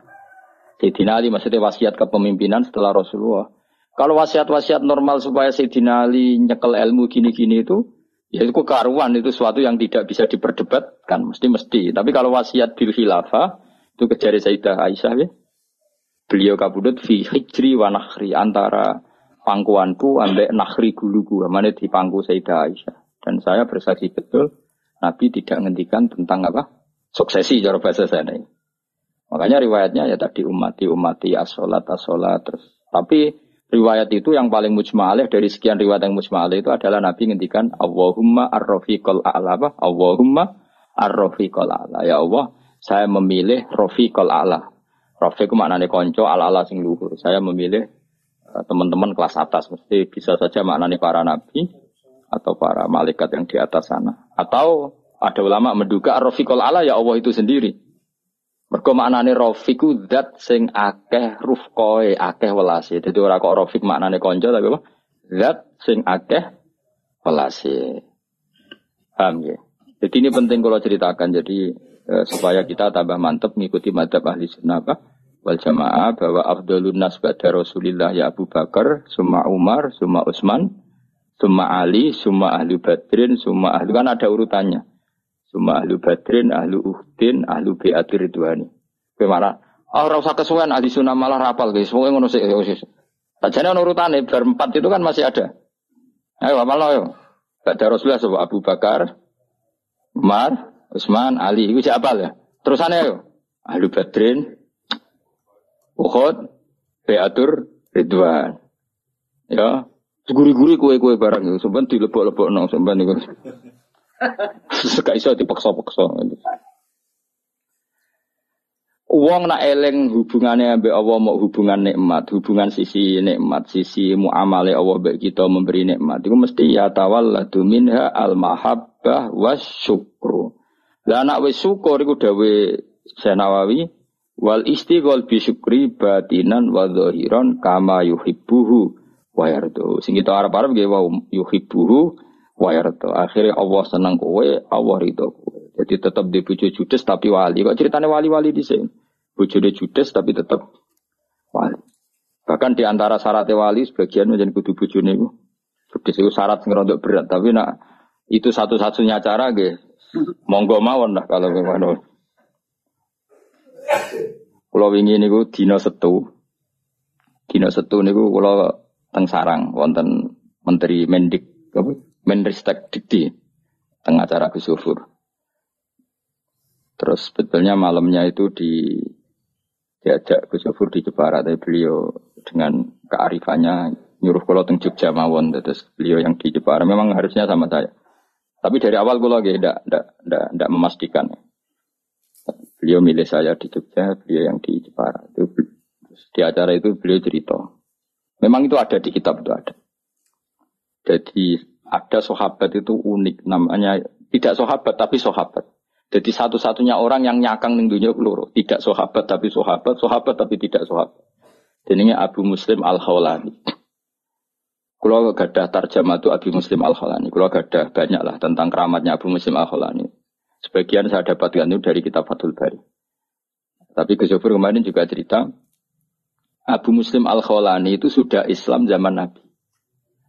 A: Sayyidina Ali, maksudnya wasiat kepemimpinan setelah Rasulullah. Kalau wasiat-wasiat normal supaya Sayyidina Ali nyekel ilmu gini-gini itu, ya itu kekaruan, itu suatu yang tidak bisa diperdebatkan, mesti-mesti. Tapi kalau wasiat bil khilafah, itu kejari Sayyidah Aisyah ya. Beliau kabudut fi hijri wa nakhri, antara pangkuanku ambek nakhri guluku, mana di pangku Sayyidah Aisyah. Dan saya bersaksi betul, Nabi tidak ngendikan tentang apa? Suksesi cara bahasa saya. Makanya riwayatnya ya tadi umati umati asolat asolat terus. Tapi Riwayat itu yang paling mujma'alih dari sekian riwayat yang mujma'alih itu adalah Nabi ngendikan Allahumma ar-rafiqal a'la apa? Allahumma ar-rafiqal a'la. Ya Allah, saya memilih rafiqal a'la. Rafiq maknanya konco ala-ala sing luhur. Saya memilih uh, teman-teman kelas atas. Mesti bisa saja maknanya para nabi atau para malaikat yang di atas sana. Atau ada ulama menduga ar-rafiqal a'la ya Allah itu sendiri. Mergo maknane rafiku zat sing akeh rufqoe, akeh welase. Dadi ora kok rafik maknane kanca tapi apa? Zat sing akeh welase. Paham ya? Jadi ini penting kalau ceritakan. Jadi eh, supaya kita tambah mantep mengikuti madhab ahli sunnah apa? wal jamaah bahwa Abdulun nas ba'da Rasulillah ya Abu Bakar, summa Umar, summa Utsman, summa Ali, summa ahli Badrin, summa ahli kan ada urutannya. Cuma ahlu badrin, ahlu uhdin, ahlu bi'ati ridwani. Bagaimana? Oh, rasa kesuwen ahli sunnah malah rapal guys. Semoga ngono sih. Sajane urutane bar empat itu kan masih ada. Ayo apal ayo. Bada Rasulullah sebab Abu Bakar, Umar, Utsman, Ali. Iku siapa ya? Terusannya yo. Ahlu Badrin, Uhud, Beatur, Ridwan. Ya, guri-guri kue-kue barang itu. Sampai dilebok-lebok nong, sampai Sekak iso dipaksa-paksa. Uang nak eleng hubungannya ambek Allah mau hubungan nikmat, hubungan sisi nikmat, sisi muamale Allah mbek kita memberi nikmat. Itu mesti ya tawalladu minha al mahabbah was syukru. Lah anak wis syukur iku dawe Senawawi wal istighol bi syukri batinan wa zahiran kama yuhibbuhu wa yardu. Sing kita arep-arep nggih wa yuhibbuhu wa yardu. Akhirnya Allah seneng kowe, Allah ridho kowe. Jadi tetap di bojo judes tapi wali. Kok ceritanya wali-wali di sini? Bojone judes tapi tetap wali. Bahkan di antara syarat wali sebagian menjadi kudu bojone itu. Judes itu syarat untuk berat, tapi nak itu satu-satunya cara ge. Monggo mawon lah kalau gimana. Kalau wingi niku dina setu. Dina setu niku kula teng sarang wonten Menteri Mendik apa? Menristek Dikti teng acara Gus Terus sebetulnya malamnya itu di diajak Gus Yofur di Jepara, tapi beliau dengan kearifannya nyuruh kalau teng Jogja mawon, terus beliau yang di Jepara memang harusnya sama saya. Tapi dari awal gue lagi tidak tidak tidak memastikan. Beliau milih saya di Jogja, beliau yang di Jepara. Itu di acara itu beliau cerita. Memang itu ada di kitab itu ada. Jadi ada sahabat itu unik namanya tidak sahabat tapi sahabat. Jadi satu-satunya orang yang nyakang ning dunia tidak sahabat tapi sahabat, sahabat tapi tidak sahabat. Ini Abu Muslim Al Khawlani. Kalau gadah tarjamah itu Abu Muslim Al Khawlani, kalau gadah banyak lah tentang keramatnya Abu Muslim Al Khawlani. Sebagian saya dapatkan itu dari kitab Fathul Bari. Tapi ke kemarin juga cerita, Abu Muslim Al Khawlani itu sudah Islam zaman Nabi.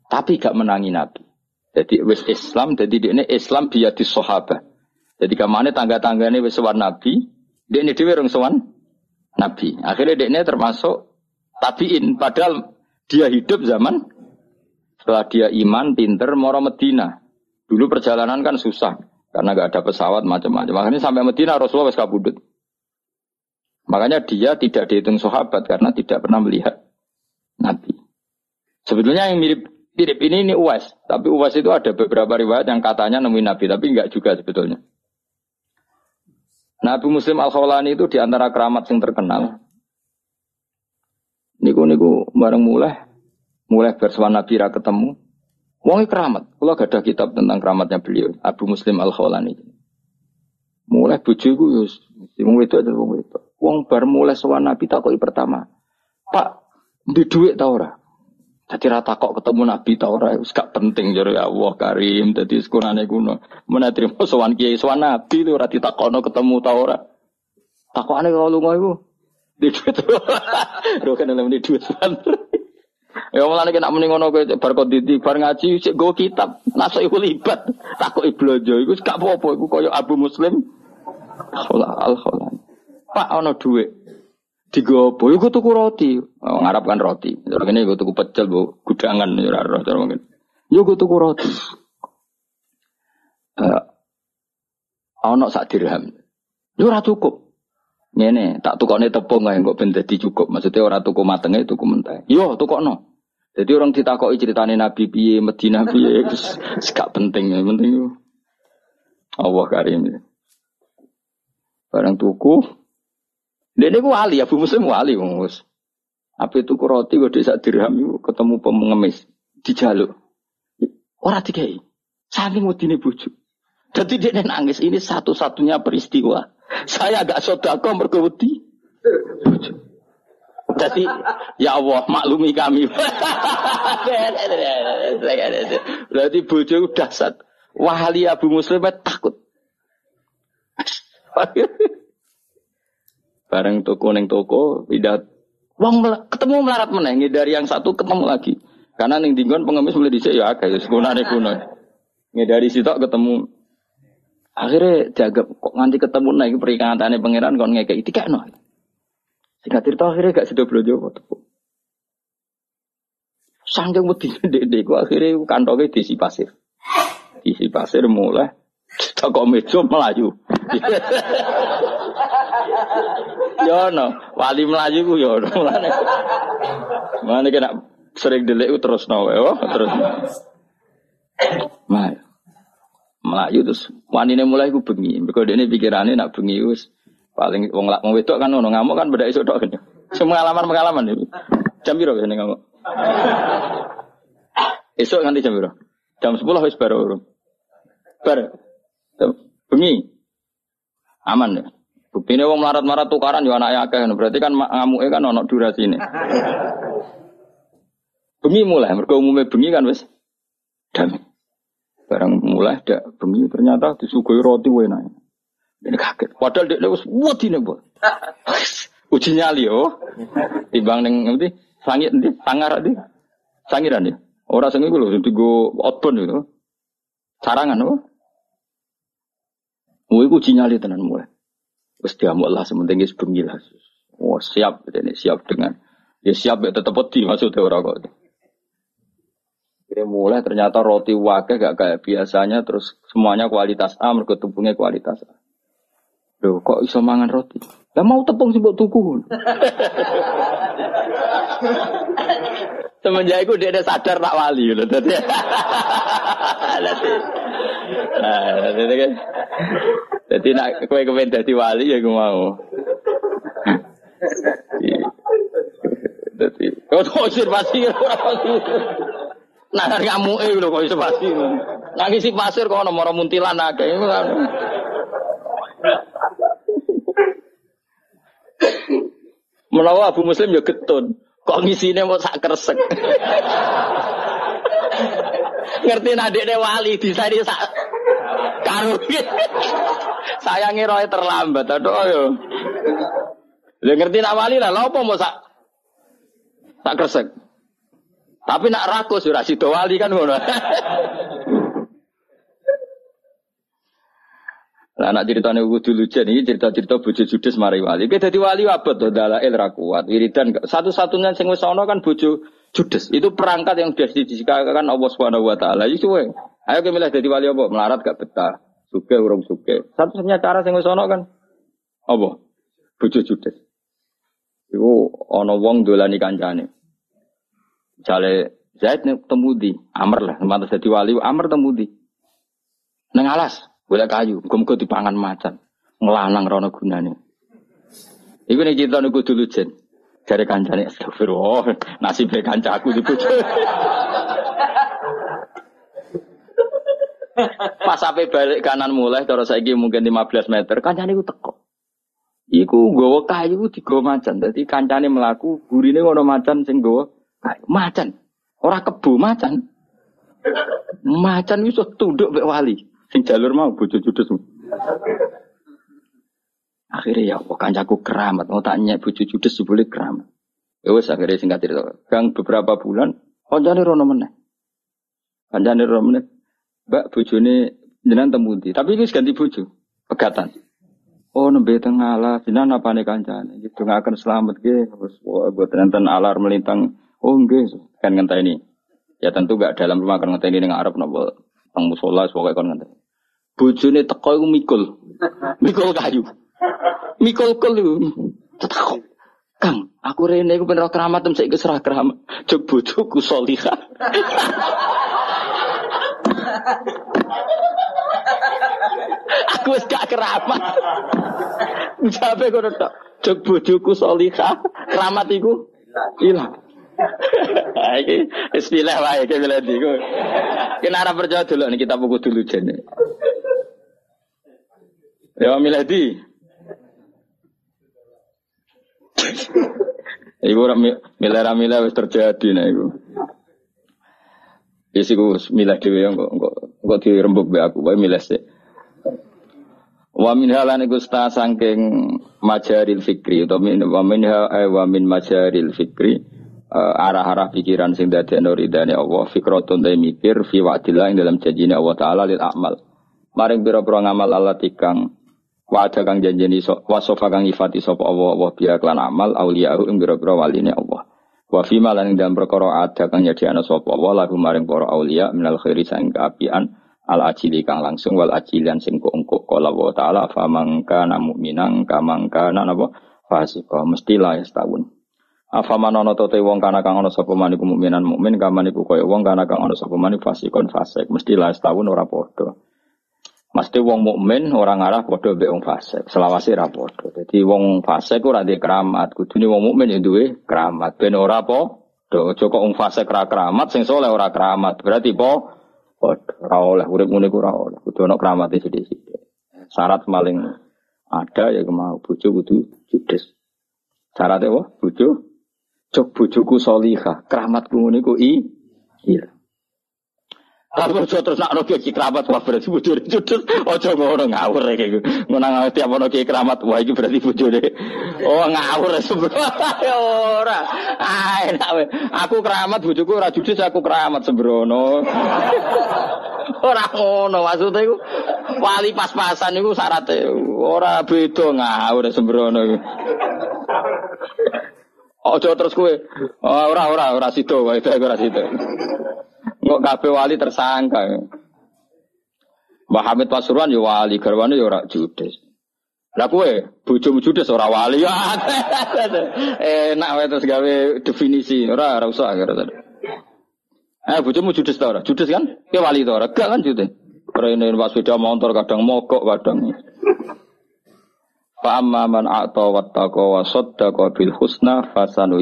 A: Tapi gak menangi Nabi. Jadi wis Islam, jadi ini Islam di sahabat. Jadi ke mana tangga-tangga ini sowan Nabi, dia ini dewi sowan Nabi. Akhirnya dia ini termasuk tabiin, padahal dia hidup zaman setelah dia iman, pinter, moro Medina. Dulu perjalanan kan susah karena gak ada pesawat macam-macam. Makanya sampai Medina Rasulullah wes kabudut. Makanya dia tidak dihitung sahabat karena tidak pernah melihat Nabi. Sebetulnya yang mirip mirip ini ini Uwais, tapi Uwais itu ada beberapa riwayat yang katanya nemuin Nabi, tapi enggak juga sebetulnya. Nabi Muslim Al Khawlani itu di antara keramat yang terkenal. Niku niku bareng mulai, mulai bersuara Nabi ra ketemu. Wongi keramat. Kalau gak ada kitab tentang keramatnya beliau, Abu Muslim Al Khawlani. Mulai bojoku yus, wong itu ada wong itu. Wong bar mulai sowan Nabi takoki pertama. Pak, di duit tau ora? Jadi rata kok ketemu Nabi tau ora wis gak penting ya Allah Karim dadi sekurane kuno. Mun trimo sowan kiai sowan Nabi ora ditakono ketemu tau ora. Takokane kalau lunga iku. Di duit. Ro kan di duit. Ya mulane nek muni ngono kowe bar kok didi bar ngaji sik go kitab nasuk iku libat takoki blojo iku gak apa-apa iku koyo Abu Muslim. Al Pak ana dhuwit digopo iku tuku roti. Oh, ngarap kan roti. Terus ini gue tuku pecel bu gudangan ya roh terus mungkin yo gue tuku roti. Uh, ono sak dirham. Yo ora cukup. Ngene tak tukokne tepung ae kok ben dadi cukup. Maksudnya ora tuku matenge tuku mentah. Yo tukokno. Jadi orang ditakoki ceritane Nabi piye Medina piye gak penting. Penting Allah karim. Barang tuku dia ini wali, Abu Muslim wali, mus. Apa itu roti gue desa dirham itu ketemu pengemis di jalur. Orang tiga ini, saking ini bujuk. Jadi dia nangis ini satu-satunya peristiwa. Saya agak sodako mergawati. Jadi ya Allah maklumi kami. Berarti bojo sat. Wali Abu Muslim takut. Bareng toko neng toko, tidak uang ketemu melarat meneng dari yang satu ketemu lagi. Karena neng dinggon pengemis mulai dicek ya agak sekunane kuno. Dari situ ketemu akhirnya jaga kok nganti ketemu naik tani pangeran kon ngekek itu kan no. Singkat cerita akhirnya gak sudah belajar toko. Sanggeng wedi dek akhirnya kantongnya diisi pasir. Diisi pasir mulai Joko Mejo melayu. yo no, wali melayu ku yo no. Mana kena sering delik terus no, oh, terus. Melayu. Melayu terus wanine mulai ku bengi. Mergo dene pikirane nak bengi wis paling wong lak wong wedok kan ono ngamuk kan beda iso tok kan. Semua pengalaman itu. Jam piro biasane ngamuk? Esok nganti jam piro? Jam 10 wis baru urung. Bar. Bengi. Aman ya. Buktinya wong marat-marat tukaran yo anake akeh berarti kan ngamuke kan ono durasine. Bengi mulai mergo umume bengi kan wis damai. Barang mulai dak bengi ternyata disuguhi roti enak. Ini kaget. Padahal dia wis wedine, Bu. Uji nyali yo. Timbang ning ngerti sangit ndi sangar ndi. Sangiran ya. Ora sing iku lho digo outbound itu. Sarangan? Mau iku uji nyali tenan mulai. Wis diamuk lah sementing wis bengi lah. Oh, siap ini siap dengan ya siap ya tetep wedi maksudnya ora kok. Jadi mulai ternyata roti wakil gak kayak biasanya terus semuanya kualitas A mereka tepungnya kualitas A. Loh kok iso mangan roti? Lah mau tepung sih buat tuku. Semenjak itu dia ada sadar tak wali loh. Jadi, nah, jadi nak kue kepen jadi wali ya gue mau. Jadi, kau tahu sih pasti Nah, kamu eh lho kok iso pasti. Nangis si pasir kok ono moro muntilan akeh kan. Menawa Abu Muslim ya getun. Kok ngisine mau sak kresek. Ngerti nadekne wali disari sak karo. Sayangi roe terlambat aduh yo. Lah ngerti nak wali lah lha mau sak sak kresek. Tapi nak rakus sudah sido wali kan ngono. Lah anak ceritane kudu lucu ini cerita-cerita bojo judes mari wali. Ki dadi wali abot to dalail ra kuat. Wiridan satu-satunya sing wis ana kan bojo judes. Itu perangkat yang sudah didisikakan Allah Subhanahu wa taala. Iki. Ayo ke milih dadi wali apa? Melarat gak betah. Suke urung suke. Satu-satunya cara sing wis kan apa? Bojo judes. Iku ana wong dolani kancane. Misalnya Zaid nih temu di Amr lah, tempat jadi wali Amr temu di neng alas, boleh kayu, muga di dipangan macan, ngelanang rono gunane. Iku nih cerita nunggu dulu jen, cari kancane astagfirullah, nasib kancaku di bojo. Pas sampai balik kanan mulai, terus saya mungkin 15 meter, kancane ku teko. Iku gowo kayu digo macan, jadi kancane melaku, gurine ngono macan sing gowo Macan. Ora kebo macan. Macan iso tunduk mek wali. Sing jalur mau bojo judes. Akhirnya ya Allah kancaku keramat. Mau tanya bojo judes boleh keramat. Ya akhirnya singkat cerita. Gang beberapa bulan, kancane rono meneh. Kancane rono meneh. Mbak bojone jenengan temundi. Tapi ini ganti bojo. Pegatan. Oh nembe tengah lah, jenengan apa nih kancane? Gitu nggak akan selamat gitu. Terus buat nonton alar melintang Oh enggak, kan ngentah ini. Ya tentu gak dalam rumah kan ngentah ini dengan Arab nopo tang musola sebagai kan ngentah. Bujune teko iku mikul. Mikul kayu. Mikul kul iku. Tetakok. Kang, aku rene iku bener keramat tem saiki serah keramat. Jog bojoku salihah. aku wis gak keramat. Jabe kono tok. Jog bojoku salihah. Keramat iku hilang. Iki istilah wae ke bila di. Kena arah percaya dulu nih kita buku dulu jene. Ya miladi. Ibu milah milah wis terjadi nah ibu. Ya sih gue dewi yang kok kok kok dirembuk be aku, wae milah sih. Wa min halan iku sta saking majaril fikri utawa min wa min ha eh, wa min majaril fikri uh, arah-arah pikiran sing dadi ridane Allah fikratun ta mikir fi wa'dillah ing dalam janjine Allah taala lil amal maring pira-pira ngamal Allah tikang wa'ada kang janjeni so, wasofa kang ifati sapa Allah Allah biya klan amal auliyahu ing pira-pira waline Allah wa fi ing dalam perkara ada kang nyediakno sapa? Allah lagu maring para aulia minal khairi sang kaapian al ajili kang langsung wal ajilian sing engko kala wa taala fa mangka mu'minan kamangka napa? Fasika mesti lah setahun. Afa manono tote wong kana kang ana sapa man iku mukminan mukmin kaman iku kaya wong kana kang ana sapa man fasikon fasik. Mesti lah setahun ora padha Mesti wong mukmin orang arah padha mbek wong fasik. Selawase ra padha. Dadi wong fasik ora ndek keramat, kudune wong mukmin ya duwe keramat. Ben ora padha. Aja kok wong fasik ra keramat, sing saleh ora keramat. Berarti po padha. Ora oleh urip ngene ku ora oleh. Kudu ana keramate sithik-sithik. Syarat paling ada ya mau bojo kudu judes. Syaratnya apa? Bojo cok bojoku solihah, keramatku ngene ku i iya. Tapi ojo terus nak ono kiai keramat wah berarti bojone judul. Ojo ngono ngawur ya kayak Menang tiap ono kiai keramat wah iki berarti bojone. Oh ngawur ya ora. Ah enak we. Aku keramat bojoku ora judul aku keramat sembrono. ora ngono maksudnya iku wali pas-pasan iku syaratnya ora beda ngawur sembrono iku. Ojo terus kue. Oh, ora ora ora sido wae ora sido. Kok kabeh wali tersangka. Mbah Hamid Pasuruan ya wali, garwane ya ora judes. Lah kowe bojomu judes ora wali. Enak wae terus gawe definisi. Ora ora usah Eh bojomu judes ta ora? Judes kan? Ke wali ta ora? Gak kan judes. Rene pas sepeda motor kadang mogok kadang. Fa amma man a'ta wattaqa wa saddaqa bil husna fasanu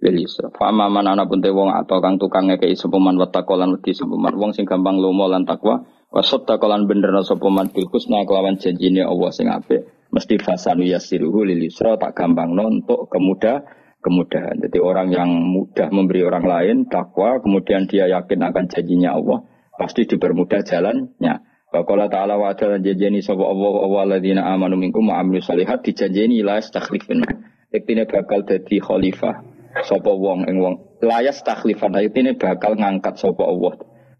A: lil yusra. Fa amma man ana pun te wong atau kang tukang ngekeki sapa man wattaqa lan wedi sapa wong sing gampang lomo lan takwa wa saddaqa lan benerna sapa man bil husna kelawan janjine Allah sing apik mesti fasanu yassiruhu lil yusra tak gampang untuk kemudah kemudahan. Jadi orang yang mudah memberi orang lain takwa, kemudian dia yakin akan janjinya Allah, pasti dipermudah jalannya. Wakala ta'ala wa ta'ala janjeni sapa Allah wa alladzina amanu minkum wa amilu salihat dijanjeni la istakhlifin. Iktine bakal dadi khalifah sapa wong ing wong. Layas takhlifan ini bakal ngangkat sapa Allah.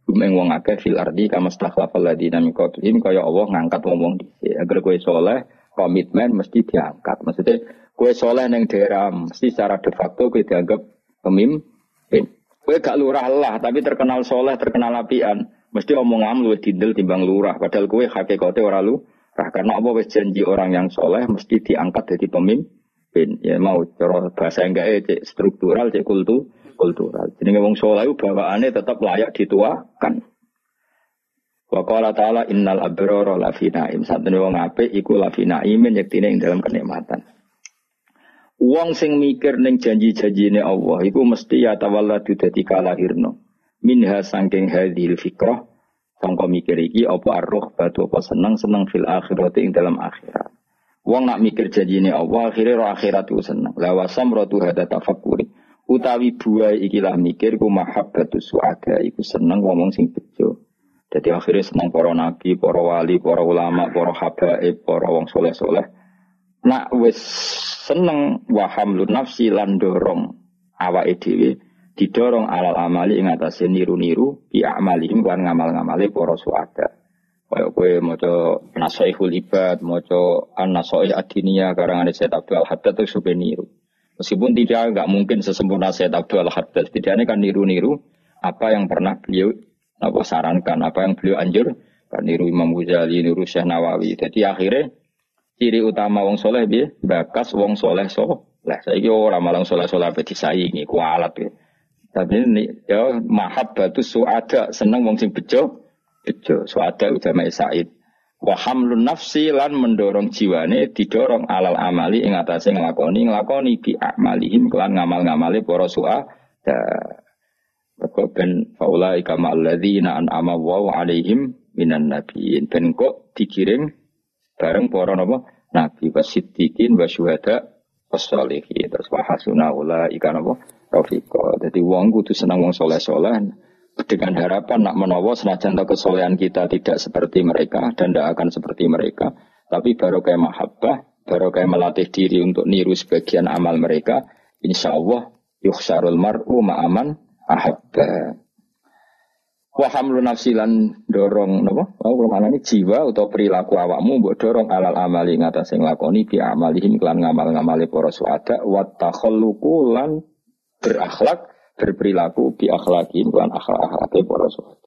A: Hum ing wong akeh fil ardi kama stakhlafal ladina min qablihim kaya Allah ngangkat wong-wong dhisik. Agar kowe soleh komitmen mesti diangkat. Maksudnya kowe soleh ning daerah mesti secara de facto kowe dianggap pemimpin. Kowe gak lurah lah tapi terkenal soleh terkenal apian. Mesti omongan lu dindel timbang lurah. Padahal kowe hakikate ora lu karena apa? Wis janji orang yang soleh mesti diangkat jadi pemimpin pemimpin. Ya mau cara bahasa enggak cek struktural, cek kultu, kultural. Jadi ngomong soleh bawaannya tetap layak dituakan. Wa qala ta'ala innal abrara la fi naim. Satene wong apik iku la fi naimin yektine ing dalam kenikmatan. Wong sing mikir ning janji-janjine Allah iku mesti ya tawalladu dadi kalahirno. Minha sangking hadhil fikrah sangka mikir iki apa arruh batu apa seneng-seneng fil akhirat ing dalam akhirat. Wong nak mikir janjine Allah akhirnya roh akhirat itu seneng. La wasam rotu hada tafakuri. Utawi buai ikilah mikir ku mahabbatu suada iku seneng ngomong sing bejo. Jadi akhirnya seneng para nabi, para wali, para ulama, para habaib, para wong soleh-soleh. Nak wis seneng wahamlu nafsi lan dorong awake dhewe didorong alal amali ing atase niru-niru bi amalihim kan ngamal-ngamale para suada. Kayak kue moco nasoihul ibad, moco an nasoih adinia karangan Syed Abdul Haddad itu supaya niru. Meskipun tidak nggak mungkin sesempurna Syed Abdul Haddad, setidaknya kan niru-niru apa yang pernah beliau apa sarankan, apa yang beliau anjur, kan niru Imam Ghazali, niru Syekh Nawawi. Jadi akhirnya ciri utama wong soleh dia bakas wong soleh soleh. Saya kira orang malang soleh soleh apa disaingi, kualat ya. Tapi ini ya batu suada seneng wong sing bejo bejo suada ulama Said. Wa hamlun nafsi lan mendorong jiwane didorong alal amali ing atase nglakoni nglakoni bi amalihim kelan ngamal-ngamale para suada Kok ben faula ikama alladzina an'ama wa alaihim minan nabiyyin. Ben kok dikirim bareng para napa? Nabi wasiddiqin wa syuhada wassalihin terus wa hasuna ula ikan apa rafiqa dadi wong kudu seneng wong saleh-saleh dengan harapan nak menawa senajan kesolehan kita tidak seperti mereka dan tidak akan seperti mereka, tapi baru kayak mahabbah, baru kayak melatih diri untuk niru sebagian amal mereka, insya Allah yukhsarul mar'u ma'aman ahabba. Wahamlu nafsilan dorong nopo, oh mana ini jiwa atau perilaku awakmu buat dorong alal amali ngatas yang lakoni bi amalihim klan ngamal ngamali para suada wat takhalluqu berakhlak berperilaku bi akhlaki bukan akhlak akhlak para sahabat.